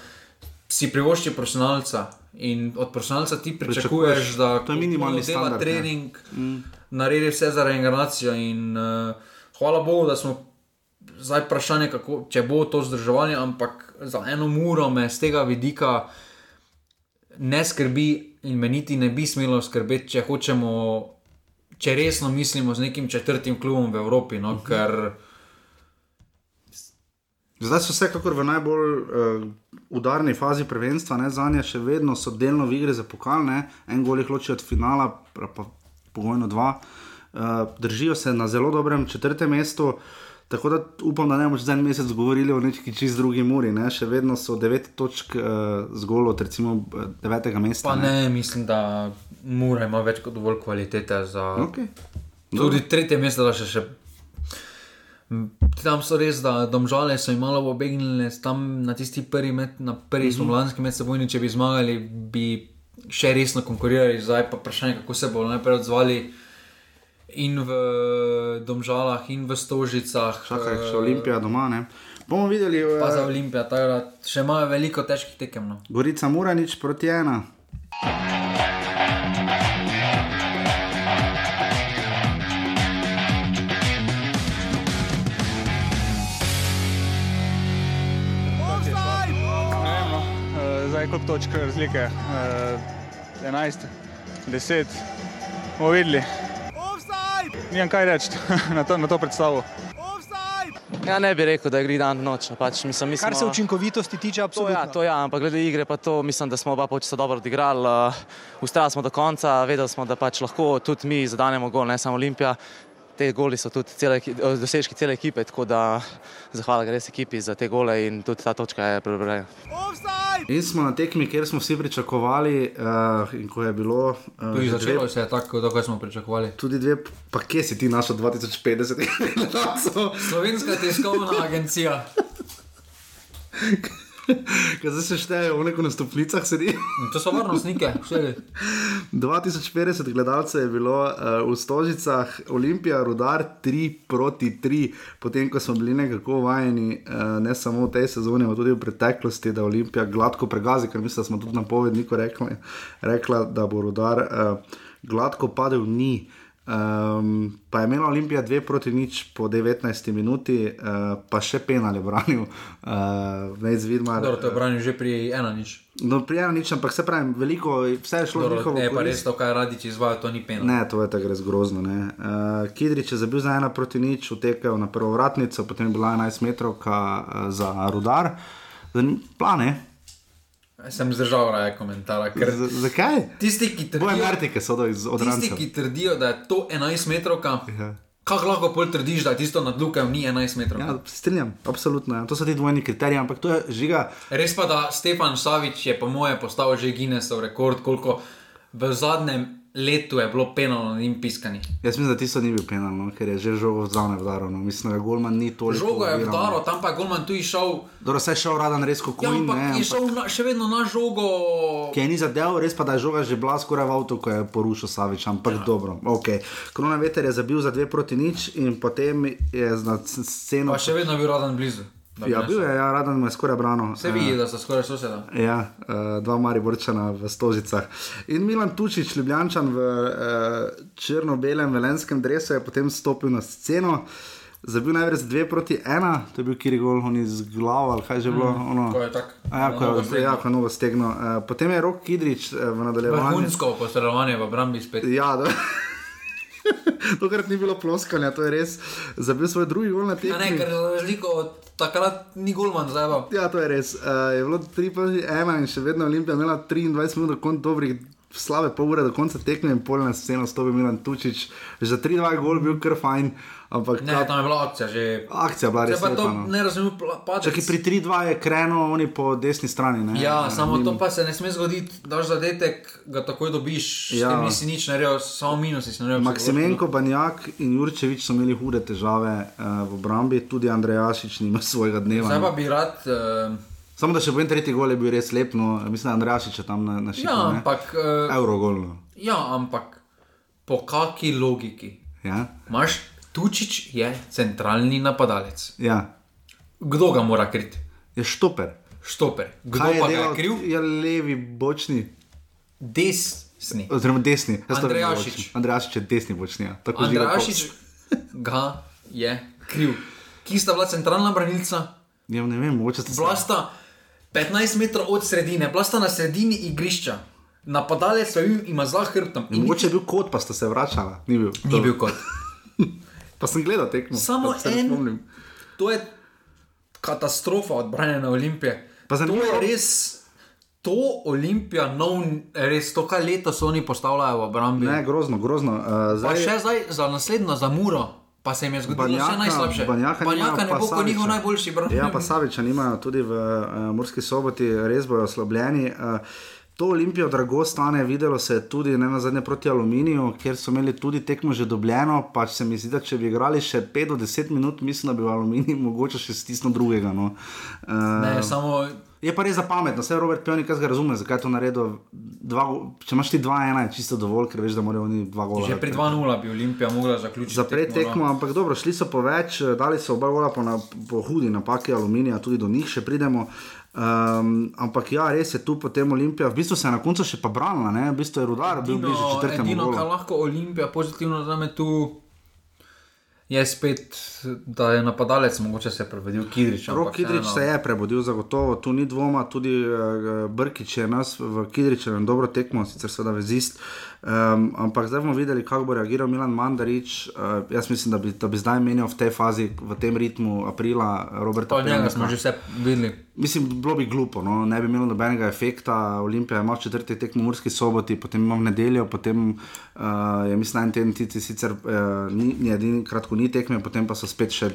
si privošči profesionalca. In od profesionalca ti pričakuješ, Pričakuješ, da to je minimalni standard, ne. trening, mm. naredi vse za regeneracijo. In uh, hvala Bogu, da smo zdaj vprašanje, kako, če bo to zdržovanje, ampak za eno uro me z tega vidika ne skrbi in me niti ne bi smelo skrbeti, če hočemo, če resno mislimo z nekim četrtim klubom v Evropi. No, uh -huh. Ker Zdaj so vsekakor v najbolj uh, udarni fazi prvenstva, ne, za nje še vedno so delno v igri za pokal, ne, en gol jih loči od finala, pa, pa pogojno dva. Uh, držijo se na zelo dobrem četrtem mestu. Tako da upam, da ne bomo za en mesec govorili o neki čist drugi muri. Ne? Še vedno so devet točk uh, zgolj od recimo eh, devetega mesta. pa ne, mislim, da Mura ima več kot dovolj kvalitete za. Okay. Tudi tretje mesto, da še, še Tam so res, da domžale so jim malo obegnile, tam na tisti prvi met, na prvi mm -hmm. spomladanski med seboj, če bi zmagali, bi še resno konkurirali, zdaj pa vprašanje, kako se bodo najprej odzvali. In v Domžalah, in v Stožicah. Čakaj, še Olimpija doma, ne? Bomo videli. Pa za Olimpijo, tako da še imajo veliko težkih tekem. No. Gorica mora nič proti ena. zdaj koliko točk razlike, uh, 11, 10, bomo videli. Nimam kaj reči na, to, na to predstavo. Ja, ne bi rekel, da je gre dan noč. no, Pač, mislim, mi Kar se smo- učinkovitosti tiče, To absolutno. ja, to ja, ampak glede igre, pa to mislim, da smo oba počasa dobro odigrali. Uh, Ustrajali smo do konca, vedeli smo, da pač lahko tudi mi zadanemo gol, ne samo Olimpija. Te goli so tudi cele, dosežki cele ekipe, tako da zahvala gre res ekipi za te gole in tudi ta točka je prebrojena. In smo na tekmi, kjer smo vsi pričakovali, uh, in ko je bilo. Uh, Tudi začelo se je tako, kot smo pričakovali. Tudi dve, pa kje si ti našel 2050 gledalcev? Slovenska tiskovna agencija. Kaj zdaj se šteje, v neko na stopnicah sedi. To so varnostnike, vse. 2050 gledalcev je bilo uh, v Stožicah, Olimpija, Rudar 3 proti 3, potem ko smo bili nekako vajeni, uh, ne samo v tej sezoni, ampak tudi v preteklosti, da Olimpija gladko pregazi, ker mislim, da smo tudi na povedniku rekli, rekla, da bo Rudar uh, gladko padel ni. Um, pa je imela Olimpija 2 proti nič po 19 minuti, uh, pa še penal je branil, uh, Vejc Vidmar. Dobro, to je branil že pri ena nič. No, prijavno nič, ampak se pravi, veliko, vse je šlo Dobro, njihovo ne, pa res to, kar radič izvaja, to ni pena. Ne, to je tako res grozno. Uh, Kidrič je zabil za ena proti nič, utekel na prvo vratnico, potem je bila 11 metrov uh, za rudar. Zanim, plane. Sem zdržal raje komentara. Ker Z, zakaj? tisti, ki trdijo, do iz tisti, ki trdijo, da je to 11 metrov, Ja. kako lahko pol trdiš, da tisto nad lukem ni 11 metrov? Ja, strinjam, absolutno. Ja. To so ti dvojni kriteriji, ampak to je žiga. Res pa, da Stefan Savič je po moje postavil že Guinnessov rekord, koliko v zadnjem letu je bilo penalno in piskani. Jaz mislim, da tisto ni bil penal, no, ker je že žogo zdavne vdaro. No. Mislim, da Golman ni toliko. Žogo je no. vdaro, tam pa je Golman tu išel. Dobro, saj je šel radan res kot Ja, Queen, ampak ne, je šel na, še vedno na žogo. ki je ni zadev, res pa da je žoga že bila skoraj v avtu, ko je porušil Savič, ampak ja. dobro. Okay. Korona veter je zabil za dve proti nič in potem je na sceno. Pa še vedno je bil radan blizu. Ja, bil je, ja, radan mu je skoraj brano. Se vidi, da so skoraj soseda. Ja, uh, dva Mariborčana v Stožicah. In Milan Tučič, Ljubljančan v uh, črno-belem velenskem dresu, je potem stopil na sceno. Zabil največ dve proti ena, to je bil Kirigol, on iz glava, ali kaj že bilo. Mm, ono. ko je tak, A Ja, ko je, stegno. ja, ko je novo stegno. Uh, potem je Rok Kidrič uh, v nadaljevanju. Vrhunsko posredovanje v Brambi spet. Ja, da. Tokrat ni bilo ploskanja, to je res. Zabil svoj drugi gol na Ja, ne, ker za razliko od takrat ni Golman zdaj. pa. Ja, to je res. Uh, je bilo 3 proti 1 in še vedno Olimpija imela 23 minut, konca dobrih, slabe pol ure do konca tekme in pol na sceno stopi Milan Tučič. Že za 3-2 gol bil kar fajn, ampak Ne, tam je bila akcija že. akcija je bila res to. No. ne razumem, pač. Čakaj, pri 3-2 je kreno, oni po desni strani. Ne? Ja, Eh, samo ni- to pa se ne sme zgoditi, daš zadetek, ga takoj dobiš, Ja. s tem nisi nič naredil, samo minusi si naredil. Maksimenko, Banjak in Jurčevič so imeli hude težave uh, v obrambi, tudi Andrejašič nima svojega dneva. Zdaj pa bi rad. Uh, Samo da še povem, tretji gol je bil res lep, no, mislim, da Andrejašič je tam na, na šipu. ja, ne. ampak. Uh, Eurogol. No. ja, ampak po kaki logiki? Ja? Maš, Tučič je centralni napadalec. Ja. Kdo ga mora kriti? Je štoper. Štoper. Kdo Kaj je pa ga je delal? kriv? Je levi, bočni. Desni. Oziroma desni. Andrejašič. Andrejašič je desni bočni. Ja. Tako Žiga Andrašič ga je kriv. Ki sta bila centralna branilca? Ja, ne vem, mogoče ste Bila sta 15 metrov od sredine, bila sta na sredini igrišča. Napadalec je bil ima za hrbtom. Mogoče je bil kot, pa sta se vračala. Ni bil. Ni bil kot. Pa sem gledal tekmo. Samo pa en- spomnim. To je katastrofa odbranjene Olimpije. Pa To je res. To Olimpija, no, res to, kaj leto so oni postavljajo v obrambi. Ne, grozno, grozno. Uh, Pa zdaj, še zdaj za naslednjo, za muro, pa se jim je zgodilo še najslabše. Banjaka, Banjaka ne bo kot njihov najboljši branilec. Ja, pa Saviča nimajo tudi v uh, Murski soboti, res bojo oslabljeni. Uh, To Olimpijo drago stane, videlo se je tudi ne na zadnje proti Aluminiju, kjer so imeli tudi tekmo že dobljeno. Pač se mi zdi, da če bi igrali še 5 do 10 minut, mislim, da bi v Aluminiju mogoče še stisnil drugega. No. Uh, Ne, samo Je pa res za pametno, vse Robert Pionik, jaz ga razumem, zakaj je to naredil. Dva, če imaš ti 2-1, je čisto dovolj, ker veš, da morajo oni dva gola. že pri 2-0 bi Olimpija mogla zaključiti. Zapret tekmo, no. ampak dobro, šli so po več, eh, dali so oba gola po, na, po hudi napaki aluminija, tudi do njih še pridemo. Um, ampak ja, res je tu potem Olimpija, v bistvu se je na koncu še pa branila, ne? v bistvu je rudar bil bližje četrtemu edino, kar lahko Olimpija pozitivno zame tu je spet, da je napadalec mogoče se prevedil Kidrič. Rok Kidrič vseeno- se je prebudil, zagotovo, tu ni dvoma, tudi uh, Brkič je nas v Kidričevem dobro tekmo, sicer seveda vezist. Um, ampak zdaj bomo videli, kako bo reagiral Milan Mandarič. Uh, jaz mislim, da bi, da bi zdaj menil v tej fazi, v tem ritmu aprila, Roberta Pa njega Pevnika. smo že vse videli. Mislim, bilo bi glupo, no? ne bi imelo nobenega efekta. Olimpija ima četrti tekmo v Murski soboti, potem ima v nedeljo, potem uh, je mislim, en teden ti sicer uh, ni, ni edini, kratko ni tekme, potem pa so spet še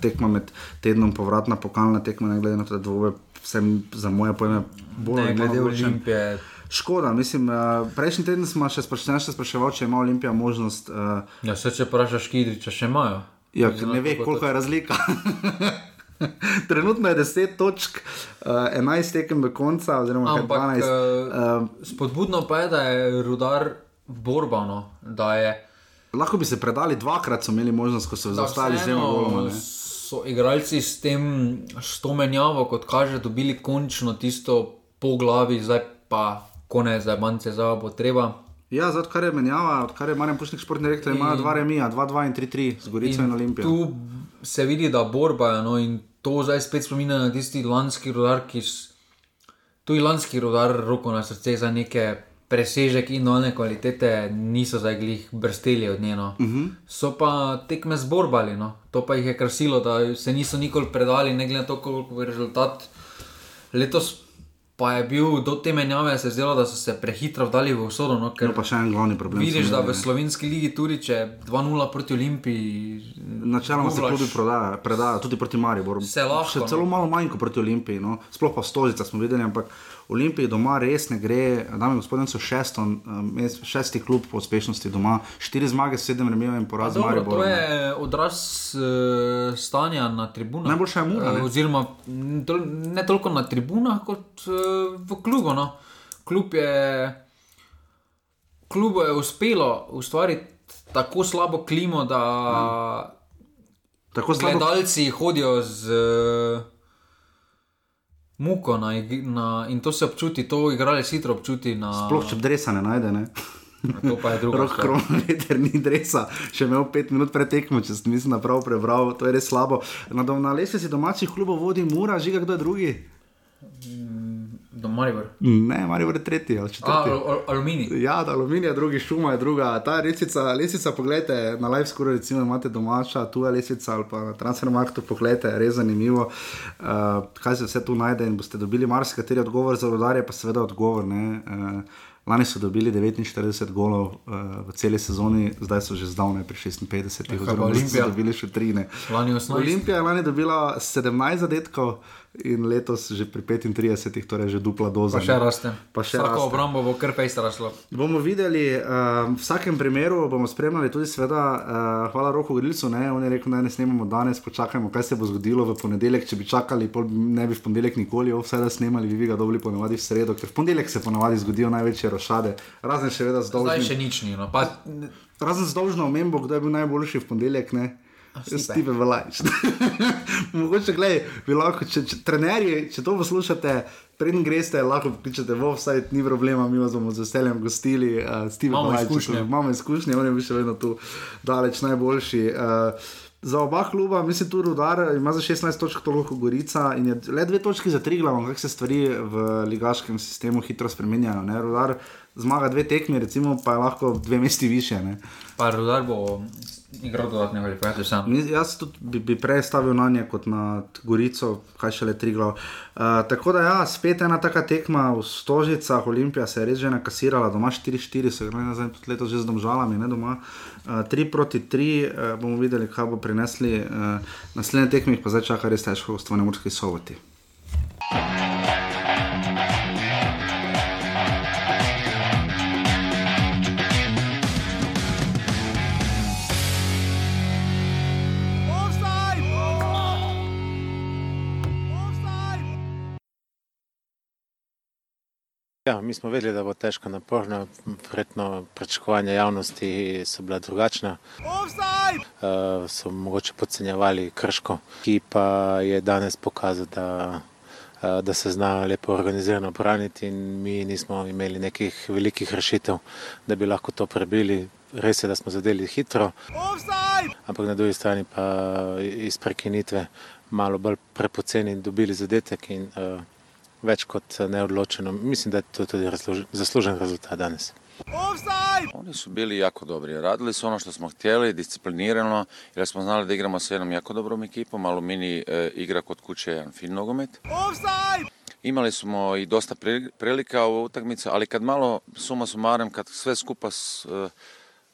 tekma med tednom, povratna pokalna tekma, ne glede na to, da dvoje, vsem za moje pojme, bolj Ne, glede odločen. Olimpije. Škoda, mislim, uh, prejšnji teden smo še spraševali, še spraševal, če ima Olimpija možnost. Uh, Ja, se če vprašaš Kidriča, še imajo. Ja, ne to, ve, koliko je razlika. Trenutno je 10 točk, uh, 11 tekem do konca, oziroma Ampak 12. uh, spodbudno pa je, da je rudar borbano, da je. Lahko bi se predali dvakrat, so imeli možnost, ko so zaostali z dvema goloma. ne. So igralci s tem, s to menjavo, kot kaže, dobili končno tisto po glavi, zdaj pa konec, zdaj manjce za bo treba. Ja, zato kar je menjava, odkar je Marjan Pušnik športni direktor, imajo In- dva remija, 2-2 in 3-3 z Gorico in, in Olimpijo. Tu se vidi, da borba je no, in to zdaj spet spominja na tisti lanski rodar, ki tu je lanski rodar, roko na srce za neke presežek in dolne kvalitete, niso zdaj glih brsteli od njeno. Uh Mhm. -huh. So pa tekme zborbali, no. to pa jih je krasilo, da se niso nikoli predali, ne glede na to, koliko je rezultat. Letos pa je bil do te menjave, se je zdelo, da so se prehitro vdali v usodo. No, ker No, pa še en glavni problem. Vidiš, da v slovenski ligi tudi če 2-0 proti Olimpiji. Načeloma se tudi prodaja, predaja, tudi proti Mariboru. Se lahko, Še no. celo malo manj kot proti Olimpiji, no. sploh pa v Stožica smo videli, ampak Olimpiji doma res ne gre. Dame in gospodje, so šesto, um, mest- šesti klub po uspešnosti doma, štiri zmage, sedem remijev in poraz Dobro, Mariborom. to je odraz uh, stanja na tribunah. Najboljša je Mura, ne? Eh, oziroma, tol, ne toliko na tribunah, kot uh, v klubu. No. Klub je, klubu je uspelo ustvariti tako slabo klimo, da Tako slabo- gledalci hodijo z uh, muko na, na, in to se občuti, to igralec hitro občuti. Na, Sploh če dresa ne najde. Ne? To pa je druga Rok kronometer ni dresa, še imel pet minut pred tekmo, če sem mislim, da prav prebral, to je res slabo. Na, na lestvici domačih klubov vodi Mura, žiga kdo je drugi? Do Maribor. Ne, Marijo je tretji ali A, četrti. al- al- aluminij. Ja, aluminij je drugi, šuma je druga. Ta lesica, lesica pogledajte na live skoraj, recimo imate domača, tu je lesica ali pa na transfermarktu, pogledajte, je res zanimivo, uh, kaj se vse tu najde in boste dobili marsikateri odgovor za rodarje, pa seveda odgovor. Ne, uh, Lani so dobili 49 golov uh, v celi sezoni, zdaj so že zdavnaj pri 56, Ja, kaj pa oziroma Olimpija? dobili še 13. Lani 18. Olimpija je lani dobila 17 zadetkov in letos že pri 35, torej že dupla doza. Pa še raste. Pa še Vsako raste. obrambo bo kar pejst raslo. Bomo videli, uh, v vsakem primeru bomo spremljali tudi, seveda, uh, hvala Roku Grilcu, ne, on je rekel, da ne snemamo danes, počakajmo, kaj se bo zgodilo v ponedeljek. Če bi čakali, pol ne bi v ponedeljek nikoli offside snemali, bi, ga dobili ponavadi v sredo, ker v ponedeljek se ponavadi zgodijo največje rošade, razen še vedno z Zdaj še nič ni. No. Pa, Razen z dolžno omembo, kdo je bil najboljši v ponedeljek, ne. Steve Velajč. Mogoče, gledaj, bi lahko, če, če trenerji, če to poslušate, preden greste, lahko kličete v offside, ni problema, mi vas bomo z veseljem gostili. Uh, Steve Imamo Velajč, izkušnje. Imamo izkušnje, on je bil še vedno tu daleč najboljši. Uh, Za oba kluba, mislim, tudi Rudar ima za 16 točk toliko Gorica in je le dve točki za tri glavom, kako se stvari v ligaškem sistemu hitro spremenjajo. Ne? Rudar zmaga dve tekmi, recimo, pa je lahko dve mesti više. Ne? pa rudar bo igral dodatne kvalifikacije sam. Jaz tudi bi, bi prej stavil na nje kot na Gorico, kaj šele tri glav. Uh, tako da, ja, spet ena taka tekma v Stožicah, Olimpija se je res že nakasirala, doma 4-4, so igrali nazaj tudi letos že z domžalami, ne doma. Uh, 3 proti 3, uh, bomo videli, kaj bo prinesli. Uh, naslednje tekme pa zdaj čaka res težko, v stvarni morski sovoti. Ja, mi smo vedeli, da bo težko naporno, verjetno pričakovanja javnosti so bila drugačna. Uh, so mogoče podcenjevali krško, ki pa je danes pokazal, da, uh, da se zna lepo organizirano braniti in mi nismo imeli nekih velikih rešitev, da bi lahko to prebili. Res je, da smo zadeli hitro, ampak na drugi strani pa iz prekinitve malo bolj prepoceni dobili zadetek in uh, več kot neodločeno. Mislim, da je to tudi razlož, zaslužen rezultat danes. Oni su bili jako dobri. Radili su ono što smo htjeli, disciplinirano, jer smo znali da igramo s jednom jako dobrom ekipom. Alumini e, igra kod kuće jedan fin nogomet. Imali smo i dosta pri- prilika u utakmici, ali kad malo suma sumarem, kad sve skupa s, e,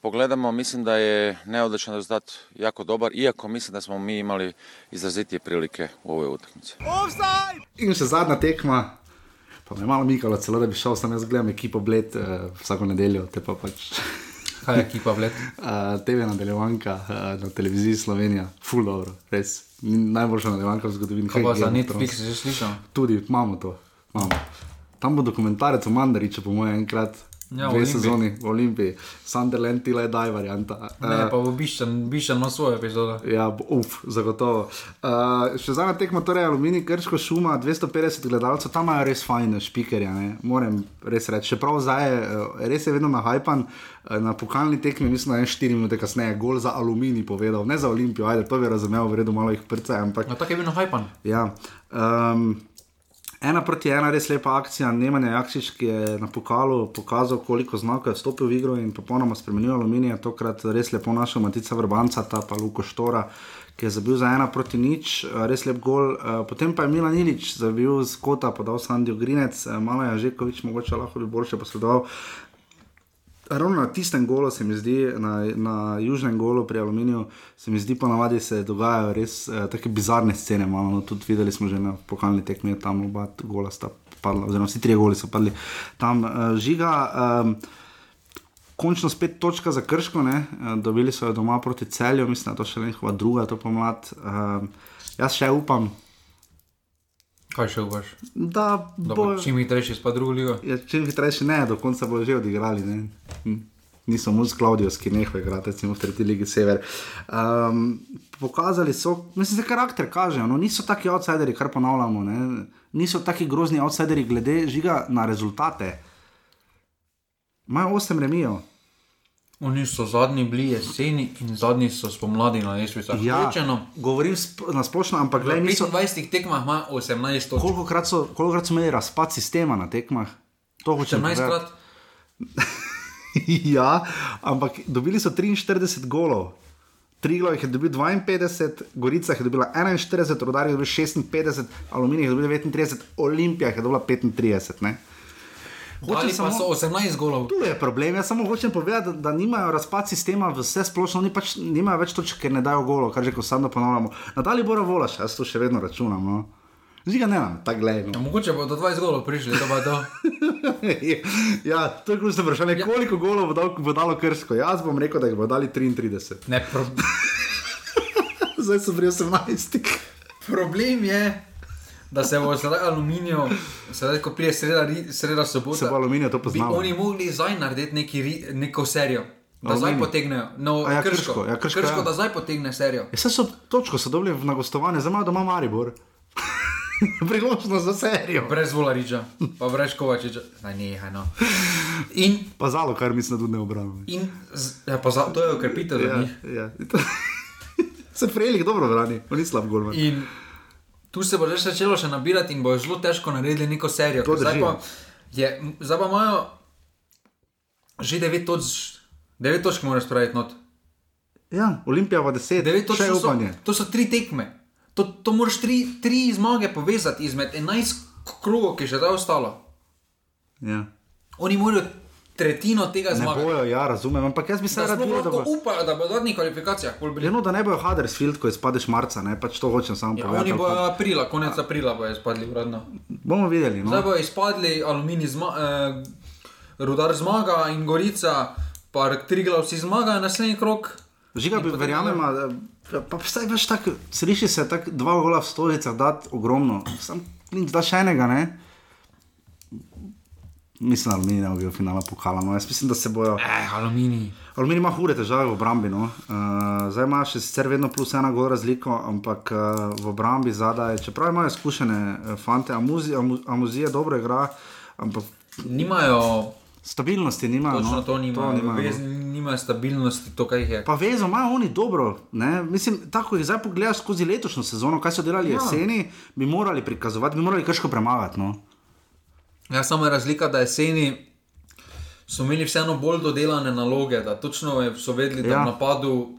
pogledamo, mislim da je neodličan rezultat jako dobar, iako mislim da smo mi imali izrazitije prilike u ovoj utakmici. In še zadnja tekma, pa me je malo mikalo, celo da bi šel, sem jaz gledam ekipo Bled uh, vsako nedeljo, te pa pač. Kaj je ekipa Bled? Uh, TV nadaljevanka uh, na televiziji Slovenija, full dobro, res. Najboljša nadaljevanka v zgodovini. Kaj pa za Netflix že slišal? Tudi imamo to. Imamo. Tam bo dokumentarec o Mandariču, po mojem, enkrat. Ja, v dve Olimpiji. sezoni v Olimpiji, Sunderland, Tila je Daj varianta. Ne, Eh, pa bo Biščan, Biščan ima svojo epizodo. Ja, uf, zagotovo. Uh, še zadnja tekma, torej Alumini, Krško, Šuma, 250 gledalcev, tam imajo res fajne špikerje, ne? moram res reči. Čeprav zdaj je, eh, res je vedno nahajpan, na pokalni tekmi, mislim, da je 4 minute kasneje, gol za Alumini povedal, ne za Olimpijo, ajde, to bi razumel, v redu, malo jih prca, ampak. No, tako je bil nahajpan. Ja. Um, ena proti ena, res lepa akcija. Nemanja Jakšič, ki je na pokalu pokazal, koliko znakov je vstopil v igro in popolnoma spremenil aluminij. Tokrat res lepo našel Matica Vrbanca, ta pa Luko Štora, ki je zabil za ena proti nič, eh, res lep gol. Eh, Potem pa je Milan Ilič zabil z kota, podal Sandijo Grinec, eh, malo je Žekovič, mogoče lahko bi boljše posredoval. Ravno na tistem golu se mi zdi, na, na južnem golu pri Aluminiju, se mi zdi, ponavadi se dogajajo res uh, tako bizarne scene. Malo, no, tudi videli smo že na pokalni tekmi, tam oba gola sta padla, oziroma vsi trije goli so padli. Tam uh, žiga, um, končno spet točka za krško, ne? uh, dobili so jo doma proti celju, mislim, da je to še njihova druga, to pomlad. Uh, jaz še upam, Kaj še upaš? da Da bo bo čim hitrejši spad drugo ligo. Ja, čim hitrejše ne, do konca bodo že odigrali. Ne. Hm. Niso mu z Klaudijos, ki neho igrati, recimo v tretji ligi Sever. Um, pokazali so, mislim, da karakter kažejo, no, niso taki outsideri, kar ponavljamo, ne. niso taki grozni outsideri glede žiga na rezultate. Imajo osem remijev. Oni so zadnji bili jeseni in zadnji so spomladi na lestvicah. Ja, Rečeno, govorim sp na splošno, ampak gledaj, niso. 25 tekmah ima 18 točk. Kolikokrat so, kolikokrat so imeli razpad sistema na tekmah? To hočem 14 povedati. krat. ja, ampak dobili so 43 golov. Triglo jih je dobil 52, Gorica je dobila 41, Rodar je dobil 56, Aluminij je dobil 39, Olimpija je dobila 35. Ne? Dali pa so 18 golov. Tu je problem. Jaz samo hočem povedati, da, da nimajo razpad sistema vse splošno, oni pač nimajo več točk, ker ne dajo golo, kar že ko sadno ponavljamo. Nadalje Bora Volaš, jaz to še vedno računam. No. Ziga ne, tako gledaj. Ja, mogoče bo do 20 golov prišli, to pa je to. ja, to je ključno vprašanje. Ja. Koliko golov bo, dal, bo dalo krško? Jaz bom rekel, da jih bo dali 33. Ne, pro... Zdaj so pri 18. Problem je, da se bo zdaj aluminijo, sedaj ko prije sreda, sreda sobota, Se bo Aluminij to bi poznal. oni mogli zdaj narediti neki, neko serijo. Da zdaj potegnejo, no, A ja, krško, Krško, ja, Krško, krško ja. da zdaj potegne serijo. Ja, so točko, so dobili na gostovanje, zdaj imajo doma Maribor. Priložnost za serijo. Brez Volariča, pa brez Kovačiča. Naj nehaj, no. In, Pa zalo, kar mislim, da tudi ne z, ja, pa za, to je ukrepitev za Ja, njih. ja. Se Frejlik dobro brani, on ni slab golman. In tu se bo že začelo še nabirati in bo zelo težko narediti neko serijo. Zdaj pa, je, zdaj pa imajo že 9 točk, 9 točk moraš spraviti not. Ja, Olimpija pa 10, 9 točk so, upanje. to so tri tekme. To, to moraš tri, tri zmage povezati izmed 11 krogov, ki je še zdaj ostalo. Ja. Oni morajo tretjino tega Ne zmagati. bojo, ja, razumem, ampak jaz bi se rad videl, da bo. upajo, da bo v zadnjih kvalifikacijah. Ja, no, da ne bojo Huddersfield, ko izpadeš marca, ne, pač to hočem samo Ja, povedati. oni bojo pa- aprila, konec aprila bojo izpadli uradno. Bomo videli. No. Zdaj bojo izpadli aluminij, zma, eh, rudar zmaga in gorica, pa triglav si zmaga, naslednji krok. Žiga, bi verjamem, da pa vsaj več tako, sliši se tako dva gola v stolicah, da ogromno. Sam nič da še enega, ne? Mislim, da Aluminij ne bo finalu pokala. No. Jaz mislim, da se bojo. Eh, aluminij. Aluminij ima hude težave v obrambi. No. Uh, zdaj ima še sicer vedno plus ena gor razliko, ampak uh, v obrambi zadaj, čeprav imajo izkušene uh, fante, Amuzi, Amu, Amuzija dobro igra, ampak Nimajo. stabilnosti nimajo. Točno no. to nimajo. To nimajo, Vez, no. nimajo stabilnosti, to kaj jih je. Pa vezo imajo oni dobro. Ne? Mislim, tako jih zdaj pogledaš skozi letošnjo sezono, kaj so delali Ja. jeseni, bi morali prikazovati, bi morali krško premagati. No. Ja, samo je razlika, da jeseni so imeli vseeno bolj dodelane naloge, da točno so vedeli, da Ja. ja. v napadu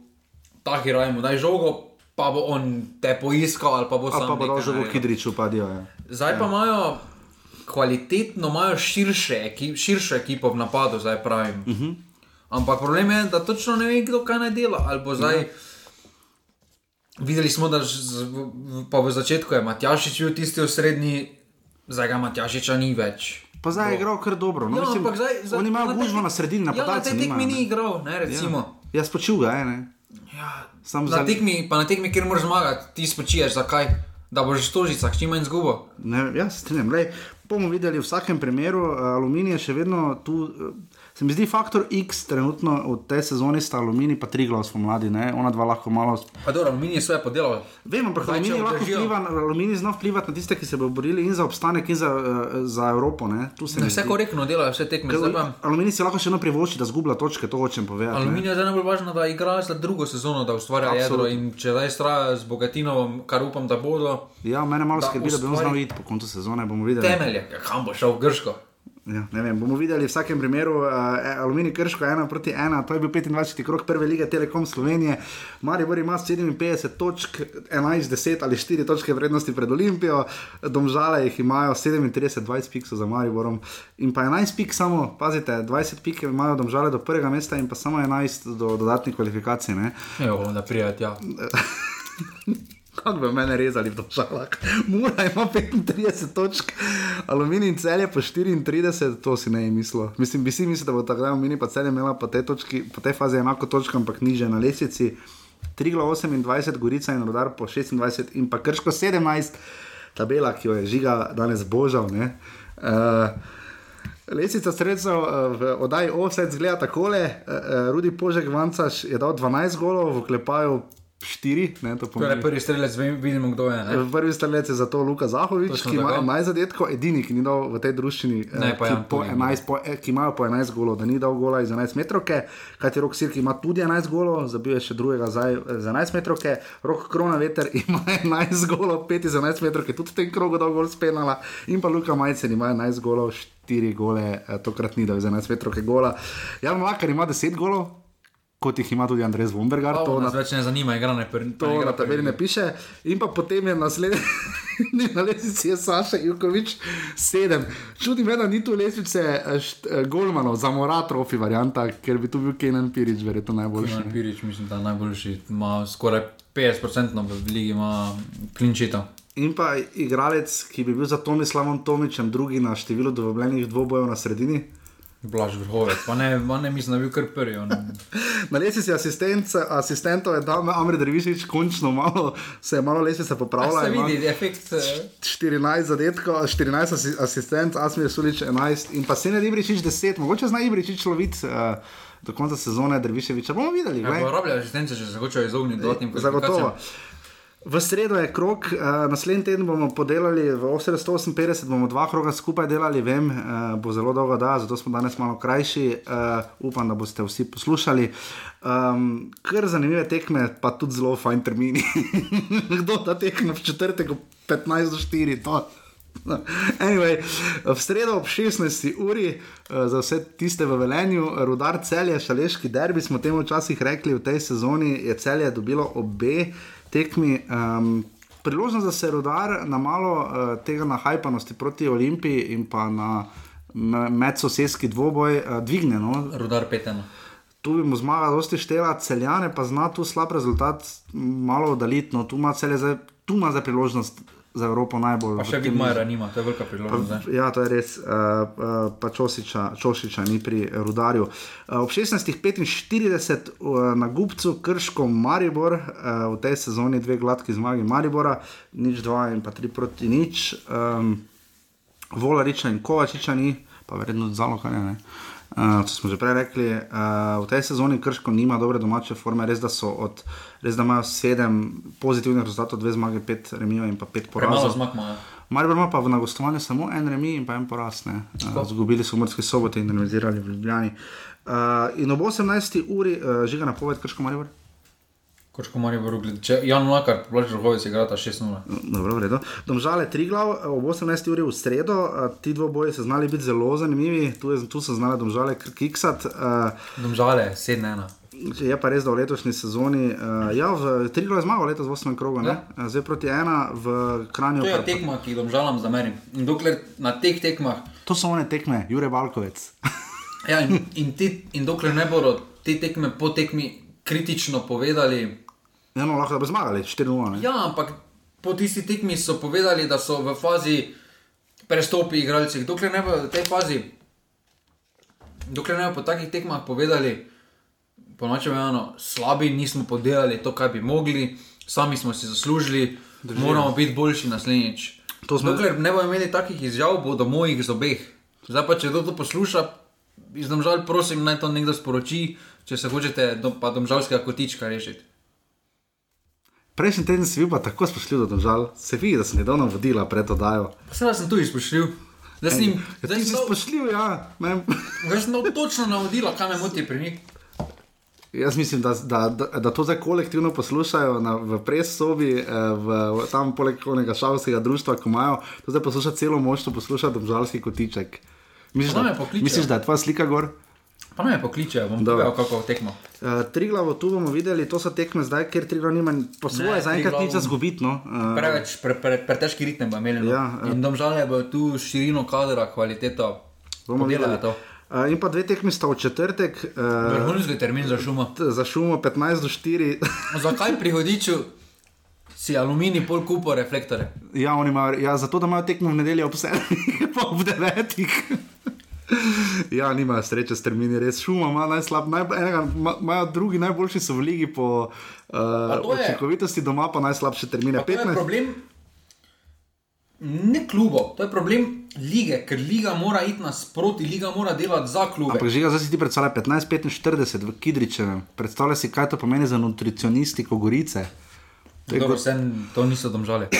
tako igrajmo, daj žogo, pa bo on te poiskal ali pa bo sam. pa bo naredil. Kidriču, pa dio. Ja. Zdaj pa imajo kvalitetno, imajo širše, ekip, širšo ekipo v napadu, zdaj pravim. Uh -huh. Ampak problem je, da točno ne ve, kdo kaj naj dela. Ali bo zdaj. Ja. Videli smo, da z, v- pa v začetku je Matjašič bil tisti v srednji, zdaj ga Matjašiča ni več. Pa zdaj je igral kar dobro. No, Ja, mislim, zdaj- zdaj- na tej gužvo na sredini, Ja, na napadalce tej tekmi nimajo, ni igral, ne, recimo. Ja, ja spočil ga je. Ne? Ja, Sam Na za- tekmi, na tekmi, kjer moraš zmagati, ti spočiješ, zakaj? Da boš v stožicah čim manj izgubo. Ja, strinjam. Lej, bomo videli v vsakem primeru, uh, aluminij je še vedno tu. Se mi zdi faktor X trenutno v tej sezoni sta aluminij pa tri glas mladi, ne? ona dva lahko malo. Pa dobro, aluminij je svoje podelal. Vem, ampak aluminij lahko vpliva, aluminij zna vplivati na tiste, ki se bodo borili in za obstanek, in za, uh, za Evropo. Ne? Tu se Ne, vse korektno delajo, vse tekme. Ker Aluminij si lahko še eno privošči, da zgublja točke, to hočem povedati. ne. Aluminij je zdaj najbolj važno, da igra za drugo sezono, da ustvarja jedro. In če zdaj straja z Bogatinovom, kar upam, da bodo. Ja, mene malo skrbi, da bi on znal iti po koncu sezone. bomo videli. Temelje, kam bo šel v Grško. Ja, ne vem, bomo videli v vsakem primeru, uh, Aluminij Krško 1 proti 1, to je bil 25. krok prve lige Telekom Slovenije. Maribor ima 57 točk, 11, 10 ali 4 točke vrednosti pred Olimpijo, domžale jih imajo 37, 20 piksov za Mariborom in pa 11 pik samo, pazite, 20 pik imajo domžale do prvega mesta in pa samo 11 do dodatnih kvalifikacij. Ne? Evo, da prijatelj. Ja. Kako bi mene rezali v domžalah? Mura ima 35 točk, aluminij in celje pa 34, to si ne je mislil. Mislim, bi si mislil, da bo takrat aluminij pa celje imela po tej, točki, po tej fazi enako točk, ampak niže na lesici. 3,28, Gorica in Rodar po 26 in pa Krško 17, tabela, ki jo je žiga danes božal. ne. Uh, Lesica sredstev uh, v oddaji Offset zgleda takole, uh, Rudi Požek Vancaš je dal 12 golov, v klepaju 4, ne, to Torej, prvi strelec, vidimo, kdo je. Ne? Prvi strelec je zato Luka Zahovič, Točno ki ima tako. 11 zadetkov, edini, ki ni dal v tej družščini, Ne, eh, ki, po Pulin, 11, po, eh, ki imajo po 11 golov, da ni dal gola iz 11 metrovke, kajti Rok Sirki ima tudi 11 golov, zabil je še drugega zdaj eh, z 11 metrovke, Rok Krona Veter ima 11 golov, 5 iz 11 metrovke, tudi v tem krogu dal gol spenala in pa Luka Majcen ima 11 golov, 4 gole, eh, tokrat ni dal iz 11 metrovke gola. Jan Makar ima 10 golov. Kot jih ima tudi Andrej Zvombergar, To to nas na več ne zanima, igra ne prvi. To na tabeli ne piše. In pa potem je naslednji na lestvici je Saša Jukovič, sedem. Čudi me, da ni tu lestvice eh, št- eh, Golmanov, za Mora trofi varianta, ker bi tu bil Kenan Pirič, verjetno najboljši. Kunan ne. Pirič, mislim, da najboljši. Ima skoraj 50% v ligi, ima klinčita. In pa igralec, ki bi bil za Tomislavom Tomičem drugi na številu dovoljenih dvobojev na sredini. Blaž vrhovec, pa ne, pa ne mislim, da je bil kar prvi. Na asistent, asistentov je dal Amri Dervišič, končno malo, se je malo lestvica popravila. Se vidi, efekt. eh, 14 zadetkov, 14 asi asistent, Asmir Sulič 11 in pa Sene Ibričič 10, mogoče zna Ibričič loviti uh, do konca sezone Derviševiča. Bomo videli. Ja, asistence, če se hočejo izogniti dodatnim Zagotovo. V sredo je krok, uh, naslednji teden bomo podelali, v Osre 158 bomo dva kroga skupaj delali, vem, uh, bo zelo dolgo da, zato smo danes malo krajši. Uh, upam, da boste vsi poslušali. Um, kar zanimive tekme, pa tudi zelo fajn termini. Kdo ta tekme v četrtek, ob 15 do 4, to. Anyway, v sredo ob 16. uri, za vse tiste v Velenju, rudar celje, šaleški derbi, smo temu včasih rekli, v tej sezoni je celje dobilo obe tekmi. Um, priložnost, da se rudar na malo uh, tega nahajpanosti proti Olimpiji in pa na me- medsosedski dvoboj uh, dvigne. No? Rudar peteno. Tu bi mu zmaga dosti štela, celjane pa zna tu slab rezultat malo oddaliti. No, tu ima celje zdaj, tu ima zdaj priložnost za Evropo najbolj. Pa še v tem- Vidmajera nima, to je velika priložnost. Pa, ja, to je res, uh, uh, pa Čosiča, Čošiča ni pri rudarju. Uh, ob 16.45 uh, na Gubcu, Krško, Maribor, uh, v tej sezoni dve gladki zmagi Maribora, nič dva in pa tri proti nič. Um, Volariča in Kovačiča ni, pa verjetno zalo, kaj ne. Uh, to smo že prej rekli, uh, v tej sezoni Krško nima dobre domače forme, res da so od, res da imajo sedem pozitivnih rezultatov, dve zmage, pet remijev in pa pet porazov. Maribor ima pa v na gostovanju samo en remi in pa en poraz. ne. Uh, Zgubili so morske sobote in realizirali v Ljubljani. Uh, in ob 18. uri uh, žiga napoved Krško Maribor. Kočko Marijo Brugli. Če Jan Mlakar, Blaž Rohovic igrata 6-0. Dobro, v redu. Domžale Triglav ob 18. uri v sredo, uh, ti dvoboji so znali biti zelo zanimivi, tu, je, tu so znali domžale kiksat. Uh, Domžale 7-1. Je pa res, da v letošnji sezoni, uh, ja, v Triglav je zmagal letos v 8. krogu? Ja. Zdaj proti ena v Kranju. To je tekma, ki jih domžalam zamerim. In dokler na teh tekmah, To so one tekme, Jure Valkovec. ja, in, in, ti, in dokler ne bodo te tekme po tekmi kritično povedali, Ja, no, lahko bi zmagali, 4-0. ne? ja, ampak po tisti tekmi so povedali, da so v fazi prestopi igralci. Dokler ne bodo v tej fazi, dokler ne bodo po takih tekmah povedali, po načem eno, slabi, nismo podelali to, kar bi mogli, sami smo si zaslužili, Drži. moramo biti boljši naslednjič. Smo- Dokler ne bodo imeli takih izjav, bodo mojih zobeh. Zdaj pa, če kdo to posluša, izdomžal, prosim, naj to nekdo sporoči, če se hočete do, pa domžalskega kotička rešiti. Prejšnji teden si bil pa tako spoštljiv, da domžal. Se vidi, da sem nedavno vodila pred oddajo. Seveda sem tu izpošljiv. Zdaj sem jim, Ja, zdaj dal- spoštljiv, ja. Zdaj sem točno navodila, kaj me moti pri njih. Jaz mislim, da, da, da, da to zdaj kolektivno poslušajo na, v pressobi, eh, v, tam poleg onega šalskega društva, ko imajo, to zdaj posluša celo moštvo, posluša domžalski kotiček. Misliš, da, misliš, da je tvoja slika gor? Pa me pokličejo, bom povedal, kako tekmo. Uh, Triglavo tu bomo videli, to so tekme zdaj, ker Triglav nima po svoje, zaenkrat nič za zgubiti. No. Uh, Preveč, pre, pre, pretežki ritem bo imeli. No. Ja, ja. In domžalje bo tu širino kadra, kvaliteto. bomo videli. to. Uh, in pa dve tekmi sta v četrtek. Uh, Vrhunski termin za šumo. za šumo 15 do 4. Zakaj pri hodiču si aluminij pol kupo reflektore? ja, imajo, ja, zato da imajo tekmo v nedeljo ob 7, pa ob 9. ja, nimajo sreče s termini, res šuma ima najslab, naj, enega, ma- imajo drugi najboljši so v ligi po uh, učinkovitosti, doma pa najslabše termine. Pa to je 15. problem ne klubov, to je problem lige, ker liga mora iti nasproti, liga mora delati za klube. Ampak že zdaj si ti predstavlja 15-45 v Kidričevem. Predstavlja si, kaj to pomeni za nutricionistiko Gorice. Dobro, go- vse to niso domžale.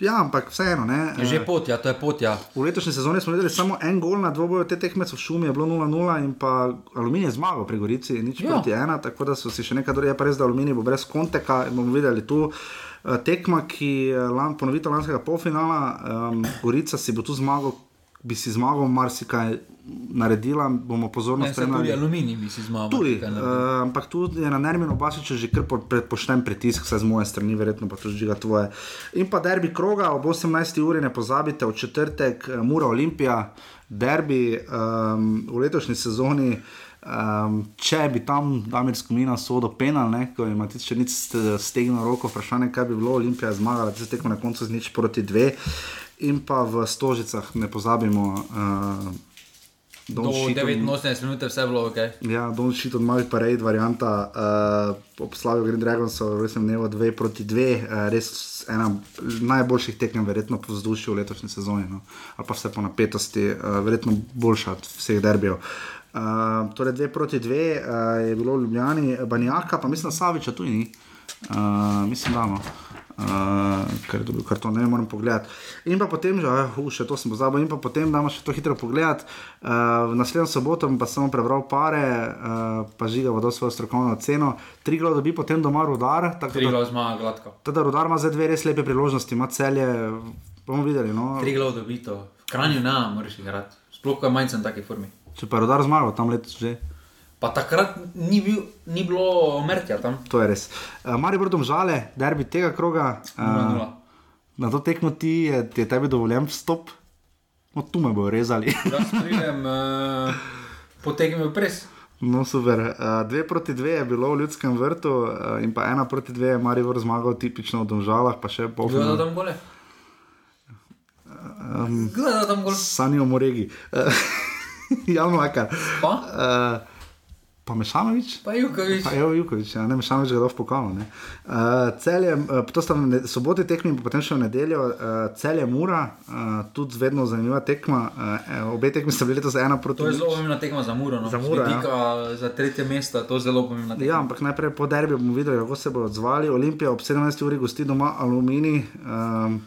Ja, ampak vseeno. Ne, Je že pot, ja, to je pot, ja. V letošnji sezoni smo videli samo en gol na dvoboju, te tekme so v šumi, je bilo 0-0 in pa aluminij je zmagal pri Gorici, nič Ja. ja. proti ena, tako da so si še nekaj je pa res, da aluminij bo brez konteka. in Bomo videli tu eh, tekma, ki je lan, ponovitev lanskega polfinala, um, Gorica si bo tu zmagal, bi si zmagal marsikaj naredila, bomo pozorno se tudi spremljali. aluminij bi si zmagal. Tudi, uh, ampak tu je na Nerminu Basiču že kar po, pošten pritisk, vsaj z moje strani, verjetno pa tudi žiga tvoje. In pa derbi kroga ob 18. uri, ne pozabite, v četrtek eh, Mura Olimpija, derbi um, v letošnji sezoni. Um, če bi tam Damir Skomina sodo penal, ne, ko ima ti še nič stegnil roko, vprašanje, kaj bi bilo, Olimpija zmagala, ti se tekmo na koncu z nič proti dve. In pa v Stožicah ne pozabimo. Uh, Do 89 minut je vse bilo ok. Ja, Don Shit od Mavi Parade, varianta uh, ob Slavi Green Dragons, res sem nevo 2 proti 2, uh, res ena najboljših tekem, verjetno po vzdušju v letošnji sezoni, no. ali pa vse po napetosti, uh, verjetno boljša od vseh derbijev. Uh, torej 2 proti 2 uh, je bilo v Ljubljani, Banjaka, pa mislim, da Saviča tu ni. Uh, mislim, da imamo. Uh, ker dobil karton, ne morem pogledati. In pa potem, že, uh, še to sem pozabil, in pa potem damo še to hitro pogledati. Uh, v naslednjo soboto pa samo prebral pare, uh, pa žiga vodo svojo strokovno oceno. Tri glav dobi potem doma rudar. tako Tri da- glav zmaga gladko. Teda rudar ima zdaj dve res lepe priložnosti, ima celje, bomo videli. No. Tri glav dobito. V Kranju ne, moraš igrati. Sploh, ko je manjcem taki formi. Če pa rudar zmagal, tam letos že. Pa takrat ni, bil, ni bilo mrtja tam. To je res. Uh, Mari Brdom žale, derbi tega kroga. Uh, 0:0. na to tekmo ti je, je tebi dovoljen vstop. No, tu me bojo rezali. Jaz pridem, uh, potegnem v pres. No, super. Uh, dve proti dve je bilo v ljudskem vrtu, uh, in pa ena proti dve je Marijo zmagal, tipično v Domžalah, pa še pol. Kdo tam gole? Um, Kdo tam gol? Sanijo Moregi. Uh, Jan Lakar. Pa? Uh, Pa Mešanovič? Pa Jukovič. Pa Evo Jukovič, ja, ne Mešanovič dal v pokalo. Uh, celje, uh, to sta v ne- soboti tekmi, pa potem še v nedeljo, uh, celje Mura, uh, tudi vedno zanimiva tekma. Uh, obe tekmi sta bili letos ena proti To je zelo pomembna tekma za Muro. No. Za Muro, Z vidika, za tretje mesto, to je zelo pomembna tekma. Ja, ampak najprej po derbiju bomo videli, kako se bodo odzvali. Olimpija ob 17. uri gosti doma Alumini. Um,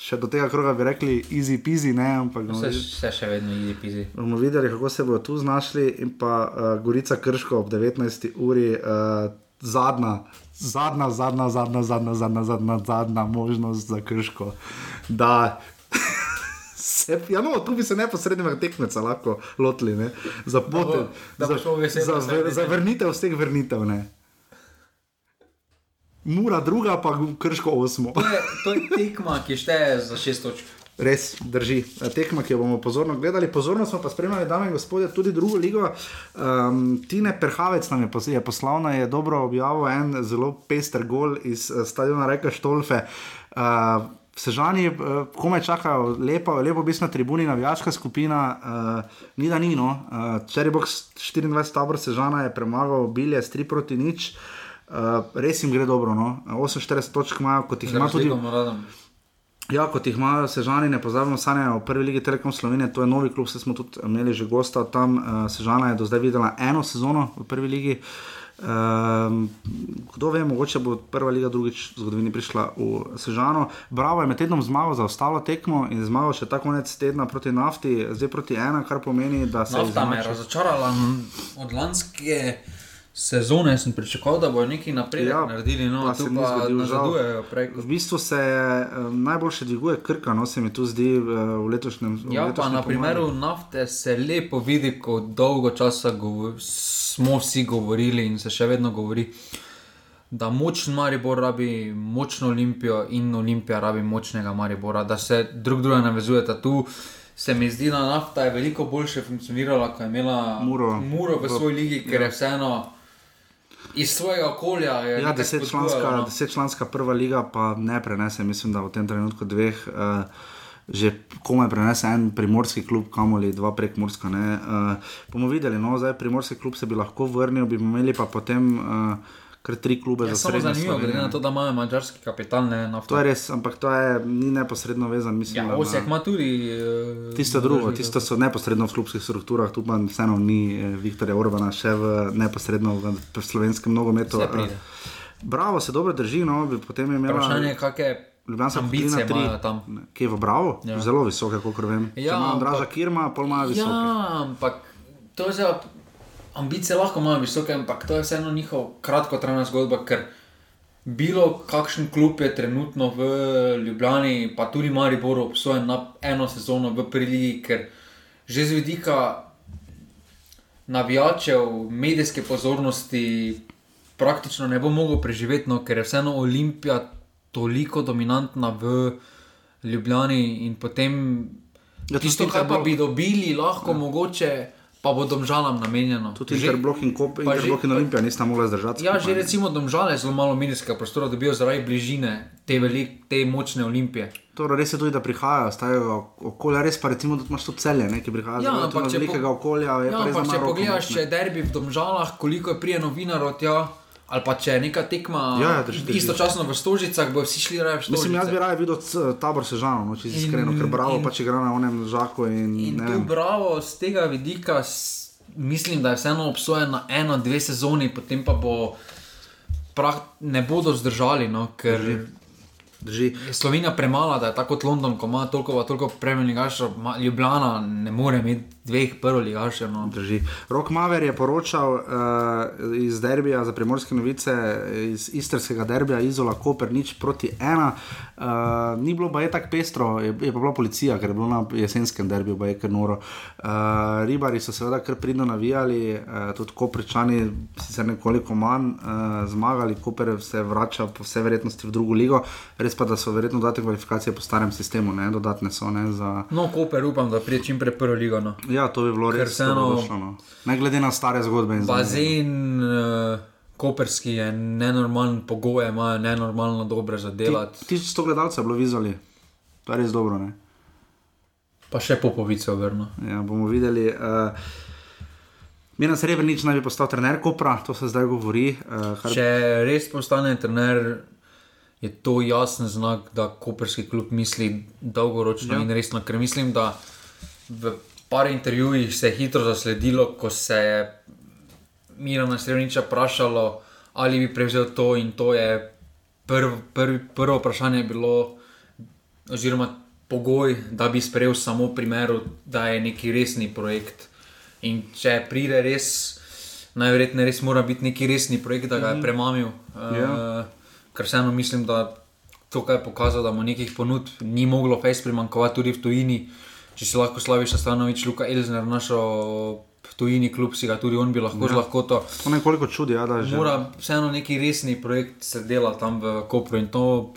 še do tega kroga bi rekli easy peasy, ne, ampak no, se, se še vedno easy peasy. Bomo videli, kako se bodo tu znašli in pa uh, Gorica Krško ob 19. uri. Uh, Zadnja, zadnja, zadnja, zadnja, zadnja, zadnja, zadnja, zadnja možnost za krško, da se, ja, no, tu bi se neposrednega tekmeca lahko lotili, ne? za pote, da bo, da bo za, za, za vrnitev vseh vrnitev. Ne? Mura druga, pa krško osmo. To je, to je tekma, ki šteje za šest točk. Res drži. Tekma, ki jo bomo pozorno gledali. Pozorno smo pa spremljali, dame in gospodje, tudi drugo ligo. Um, Tine Perhavec nam je, pos je poslal, je dobro objavil en zelo pester gol iz uh, stadiona Reka Štolfe. Uh, Sežani uh, komaj čakajo, lepo, lepo biti na tribuni, navijaška skupina, uh, ni da ni. No. Uh, Cherry Box 24 tabor Sežana je premagal bilje s 3 proti nič. Uh, res jim gre dobro, no. 48 točk imajo, kot jih ima tudi. Ja, kot jih imajo Sežani, ne pozabimo, sanjajo v prvi ligi Telekom Slovenije, to je novi klub, se smo tudi imeli že gosta tam. Uh, Sežana je do zdaj videla eno sezono v prvi ligi. Um, kdo ve, mogoče bo prva liga drugič v zgodovini prišla v Sežano. Bravo je med tednom zmagal za ostalo tekmo in zmagal še ta konec tedna proti nafti, zdaj proti ena, kar pomeni, da se Nafta me je razočarala od lanske sezone, sem pričakoval, da bodo nekaj napredek ja, naredili, no pa se pa žal. nazadujejo prej. V bistvu se um, najboljše dviguje krka, no se mi tu zdi uh, v letošnjem v Ja, pa letošnjem na pomladi. primeru nafte se lepo vidi, ko dolgo časa smo vsi govorili in se še vedno govori, da močen Maribor rabi močno Olimpijo in Olimpija rabi močnega Maribora, da se drug druga navezujeta tu. Se mi zdi, da nafta je veliko boljše funkcionirala, ko je imela Muro. Muro v V- svoji ligi, ker ja. je vseeno iz svojega okolja. Ja, desetčlanska, spodbujalo, no. desetčlanska prva liga pa ne prenese, mislim, da v tem trenutku dveh. Uh, Že komaj prenese en primorski klub, kamoli dva prekmorska. Uh, bomo videli, no, zdaj primorski klub se bi lahko vrnil, bi imeli pa potem uh, kar tri klube Ja, za srednjo zanimivo, glede Slovenijo. na to, da imajo mačarski kapital, ne. To je res, ampak to je, ni neposredno vezano. Mislim, Ja, Osijek ima tudi. Uh, Tisto drugo, tisto so neposredno v klubskih strukturah, tu pa vseeno ni eh, Viktorja Orbana, še v neposredno v, v slovenskem nogometu. Eh, Bravo se dobro drži, no, bi potem je imela. Vprašanje je, kakšne Ljubljanska ambicije kotlina tri. tam. Ki je v Bravo, Ja. zelo visoke, kot vem. Ja, ima ampak- Kirma, pol imajo visoke. Ja, ampak to je zdaj. Ambicije lahko imajo visoke, ampak to je vseeno njihov kratkotrajna zgodba, ker bilo kakšen klub je trenutno v Ljubljani, pa tudi Mariboru obsojen na eno sezono v priligi, ker že z vidika navijačev, medijske pozornosti praktično ne bo mogel preživeti, no, ker je vseeno Olimpija toliko dominantna v Ljubljani in potem Ja, tisto, kar pa bi dobili, lahko ja. mogoče pa bo domžalam namenjeno. Tudi Že- Interblok in, Kop, Interblok že- in Olimpija nista mogla zdržati. Ja, skupaj, že recimo domžale zelo malo medijskega prostora dobijo zaradi bližine te, velik, te močne olimpije. Torej, res je tudi, da prihajajo, stajajo okolja, res pa recimo, da imaš tu celje, ne, ki prihajajo Ja, iz če po- velikega okolja. Ja, ampak če pogledaš, če derbi v domžalah, koliko je prije novinarov tja. Ali pa če je neka tekma Ja, ja, drži, drži. istočasno v Stožicah, bo vsi šli raje v Stožice. Mislim, jaz bi raje videl tabor Sežano, no, če si iskreno, ker Bravo in- pač igra na onem žaku in, In tu bravo z tega vidika, mislim, da je vseeno obsojen na eno, dve sezoni, potem pa bo prah, ne bodo zdržali, no, ker Drži. Je Slovenija premala, da je tako kot London, ko ima toliko, toliko ma- Ljubljana ne more imeti dveh prvih ligašev. No. Drži. Rok Maver je poročal uh, iz derbija za primorske novice, iz istrskega derbija, Izola Koper, nič proti ena. Uh, ni bilo pa je tako pestro, je, je pa bila policija, ker je bilo na jesenskem derbiju, pa je kar noro. Uh, ribari so seveda kar pridno navijali, uh, tudi Kopričani, sicer nekoliko manj uh, zmagali, Koper se vrača po vsej verjetnosti v drugo ligo, res pa da so verjetno date kvalifikacije po starem sistemu, ne, dodatne so ne za. no, Koper upam, da pride čim prej prvo ligo. No. Ja, to bi bilo Ker res dobrodošlo. No. Ne glede na stare zgodbe. Bazen uh, koperski je nenormalen, pogoje imajo nenormalno dobre za delati. Ti 100 gledalcev je bilo vizali, to je res dobro. Ne? Pa še popovico vrno. Ja, bomo videli. Uh, Miren Srebrenic naj bi postal trener Kopra, to se zdaj govori. Uh, kar... Če res postane trener, je to jasen znak, da koperski klub misli dolgoročno Ja. in resno. Ker mislim, da v par intervjujih se je hitro zasledilo, ko se je Mirana Srebreniča vprašalo, ali bi prevzel to in to je prv, prv, prvo vprašanje bilo, oziroma pogoj, da bi sprejel samo v primeru, da je neki resni projekt. In če pride res, najverjetneje res mora biti neki resni projekt, da ga je Mhm. premamil. Ja. Uh, ker vseeno mislim, da to, kar je pokazal, da mu nekih ponudb ni moglo fejs primankovati tudi v tujini. Če si lahko slaviš, Stanovič, Luka Elzner, našo v tujini klub, si ga tudi on bi lahko Ja. ja. z lahkoto. To nekoliko čudi, ja, da že. Mora vseeno neki resni projekt se dela tam v Kopru in to,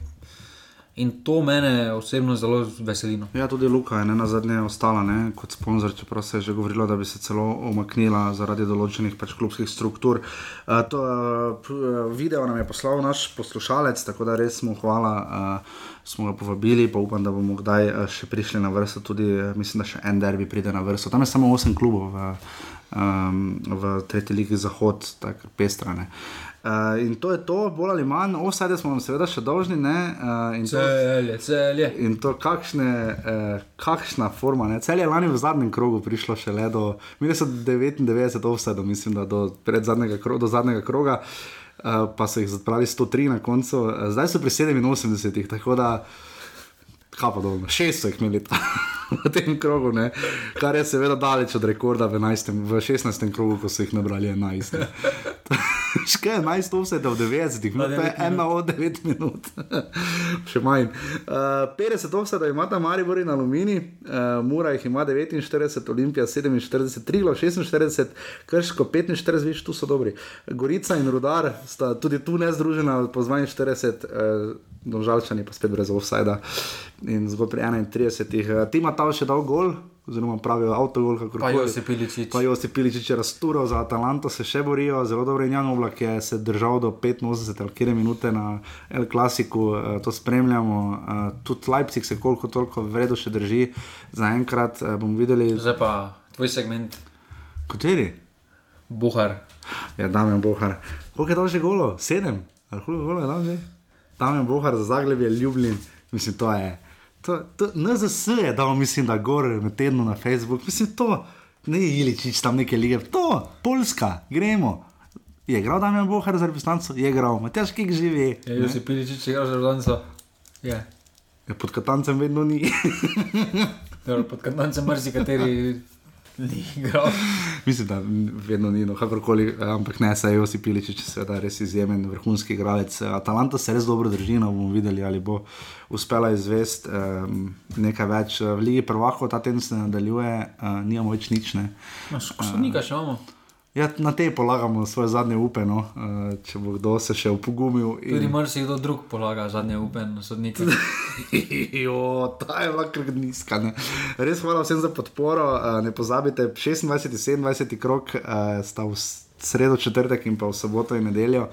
in to mene osebno zelo veseli. no. Ja, tudi Luka je ne, na zadnje ostala ne, kot sponzor, čeprav se je že govorilo, da bi se celo omaknila zaradi določenih pač klubskih struktur. Uh, to, uh, uh, video nam je poslal naš poslušalec, tako da res mu hvala, uh, smo ga povabili, pa upam, da bomo kdaj uh, še prišli na vrsto. Tudi uh, mislim, da še en derbi pride na vrsto. Tam je samo 8 klubov um, v tretji ligi Zahod, tako pestrane. Uh, in to je to, bolj ali manj, offside smo vam seveda še dolžni. Ne, uh, in to- Celje, celje. In to, kakšne, eh, kakšna forma. Ne? Cel je lani v zadnjem krogu prišlo še le do, mi so 99 offsetov, mislim, da do, zadnjega, kro, do zadnjega kroga, eh, pa so jih zapravili 103 na koncu, Eh, zdaj so pri 87, tako da, kaj pa dolno, šest so jih imeli ta, v tem krogu, ne? kar je seveda daleč od rekorda v, 11, v 16. krogu, ko so jih nabrali 11. ne. Še kaj je 11 offsetov v 90, no, to je ena od 9 minut, še manj. Uh, 50 offsetov imata Maribor in Alumini, uh, Mura jih ima 49, Olimpija 47, Triglo 46, Krško 45, viš, tu so dobri. Gorica in Rudar sta tudi tu nezdružena, po 42, uh, Domžalčani pa spet brez offsajda in zgolj pri 31. Uh, Tima ta še dal gol. Oziroma, pravijo avtogol, kako Pa Josip Iličić. Pa Josip Piličič je raztural za Atalanto, se še borijo, zelo dobro. In Jan Oblak je se držal do 85 ali kjer minute na El Clasiku, eh, to spremljamo. Eh, Tudi Leipzig se koliko toliko vredo še drži, zaenkrat eh, bomo videli. Zdaj pa tvoj segment. Kateri? Buhar. Ja, Damien Bohar. Koliko je dal že golo? Sedem? Ali koliko golo je dal že? Damien Bohar za Zagreb je ljubljen, mislim, to je. To, to, NZS je dal, mislim, da gor na tednu na Facebook, mislim, to, ne Iličič tam neke lige, to, Poljska, gremo. Je igral Damien Bohar za reprezentanco? Je igral, Matjaš Kik živi. Je Josip Iličić igral za Rodanco? Je. Ja, pod Katancem vedno ni. Dobro, pod Katancem marsikateri ni igral. Mislim, da vedno ni, no, kakorkoli, eh, ampak ne, saj Josip Piličič je seveda res izjemen, vrhunski igralec. Eh, Atalanta se res dobro drži, no bomo videli, ali bo uspela izvesti um, nekaj več. Eh, V Ligi prvakov ta teden se nadaljuje, uh, nimamo več nič. Ne. Sodnika še imamo. Ja, na te polagamo svoje zadnje upe, no, uh, če bo kdo se še upogumil. Tudi marsikdo drug polaga zadnje upe na sodnike. jo, ta je kar nizka. Ne. Res hvala vsem za podporo. Uh, ne pozabite, 26. in 27. krok uh, sta v sredo, četrtek in pa v soboto in nedeljo.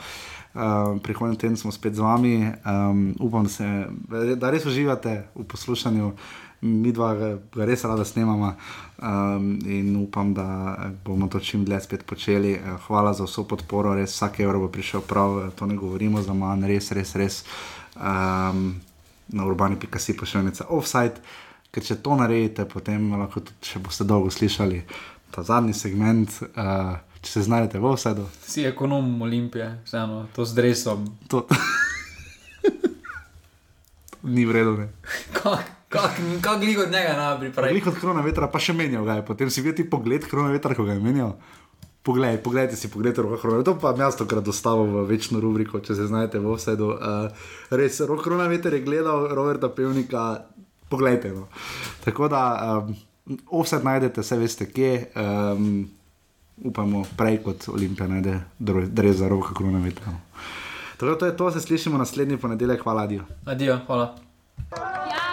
Uh, Prihodnji teden smo spet z vami. Um, upam, da, se, da res uživate v poslušanju. Mi dva res rada snemamo um, in upam, da bomo to čim dlje spet počeli. Eh, Hvala za vso podporo, res vsak evro bo prišel prav, eh, to ne govorimo za manj, res, res, res. Um, na urbani.si pošiljnica offside, ker če to naredite, potem lahko tudi še boste dolgo slišali ta zadnji segment, uh, če se znajdete v offsideu. Si ekonom Olimpije, vseeno, to z dresom. To... Ni vredno. Kak lik od njega najprej pravi? Veliko od krona vetra, pa še menjal ga je, potem si videl pogled krona vetra, ko ga je menjal. Poglej, poglejte si, poglejte roka krona, to pa jaz tokrat dostavo v večno rubriko, če se znajdete v offsideu. Uh, res, rok krona veter je gledal Roberta Pevnika, poglejte. No. Tako da um, offside najdete, vse veste kje. Um, upamo prej kot Olimpija najde dres za roka krona vetra. No. Tako da to je to, se slišimo naslednji ponedeljek, hvala, adijo. Adijo, hvala. I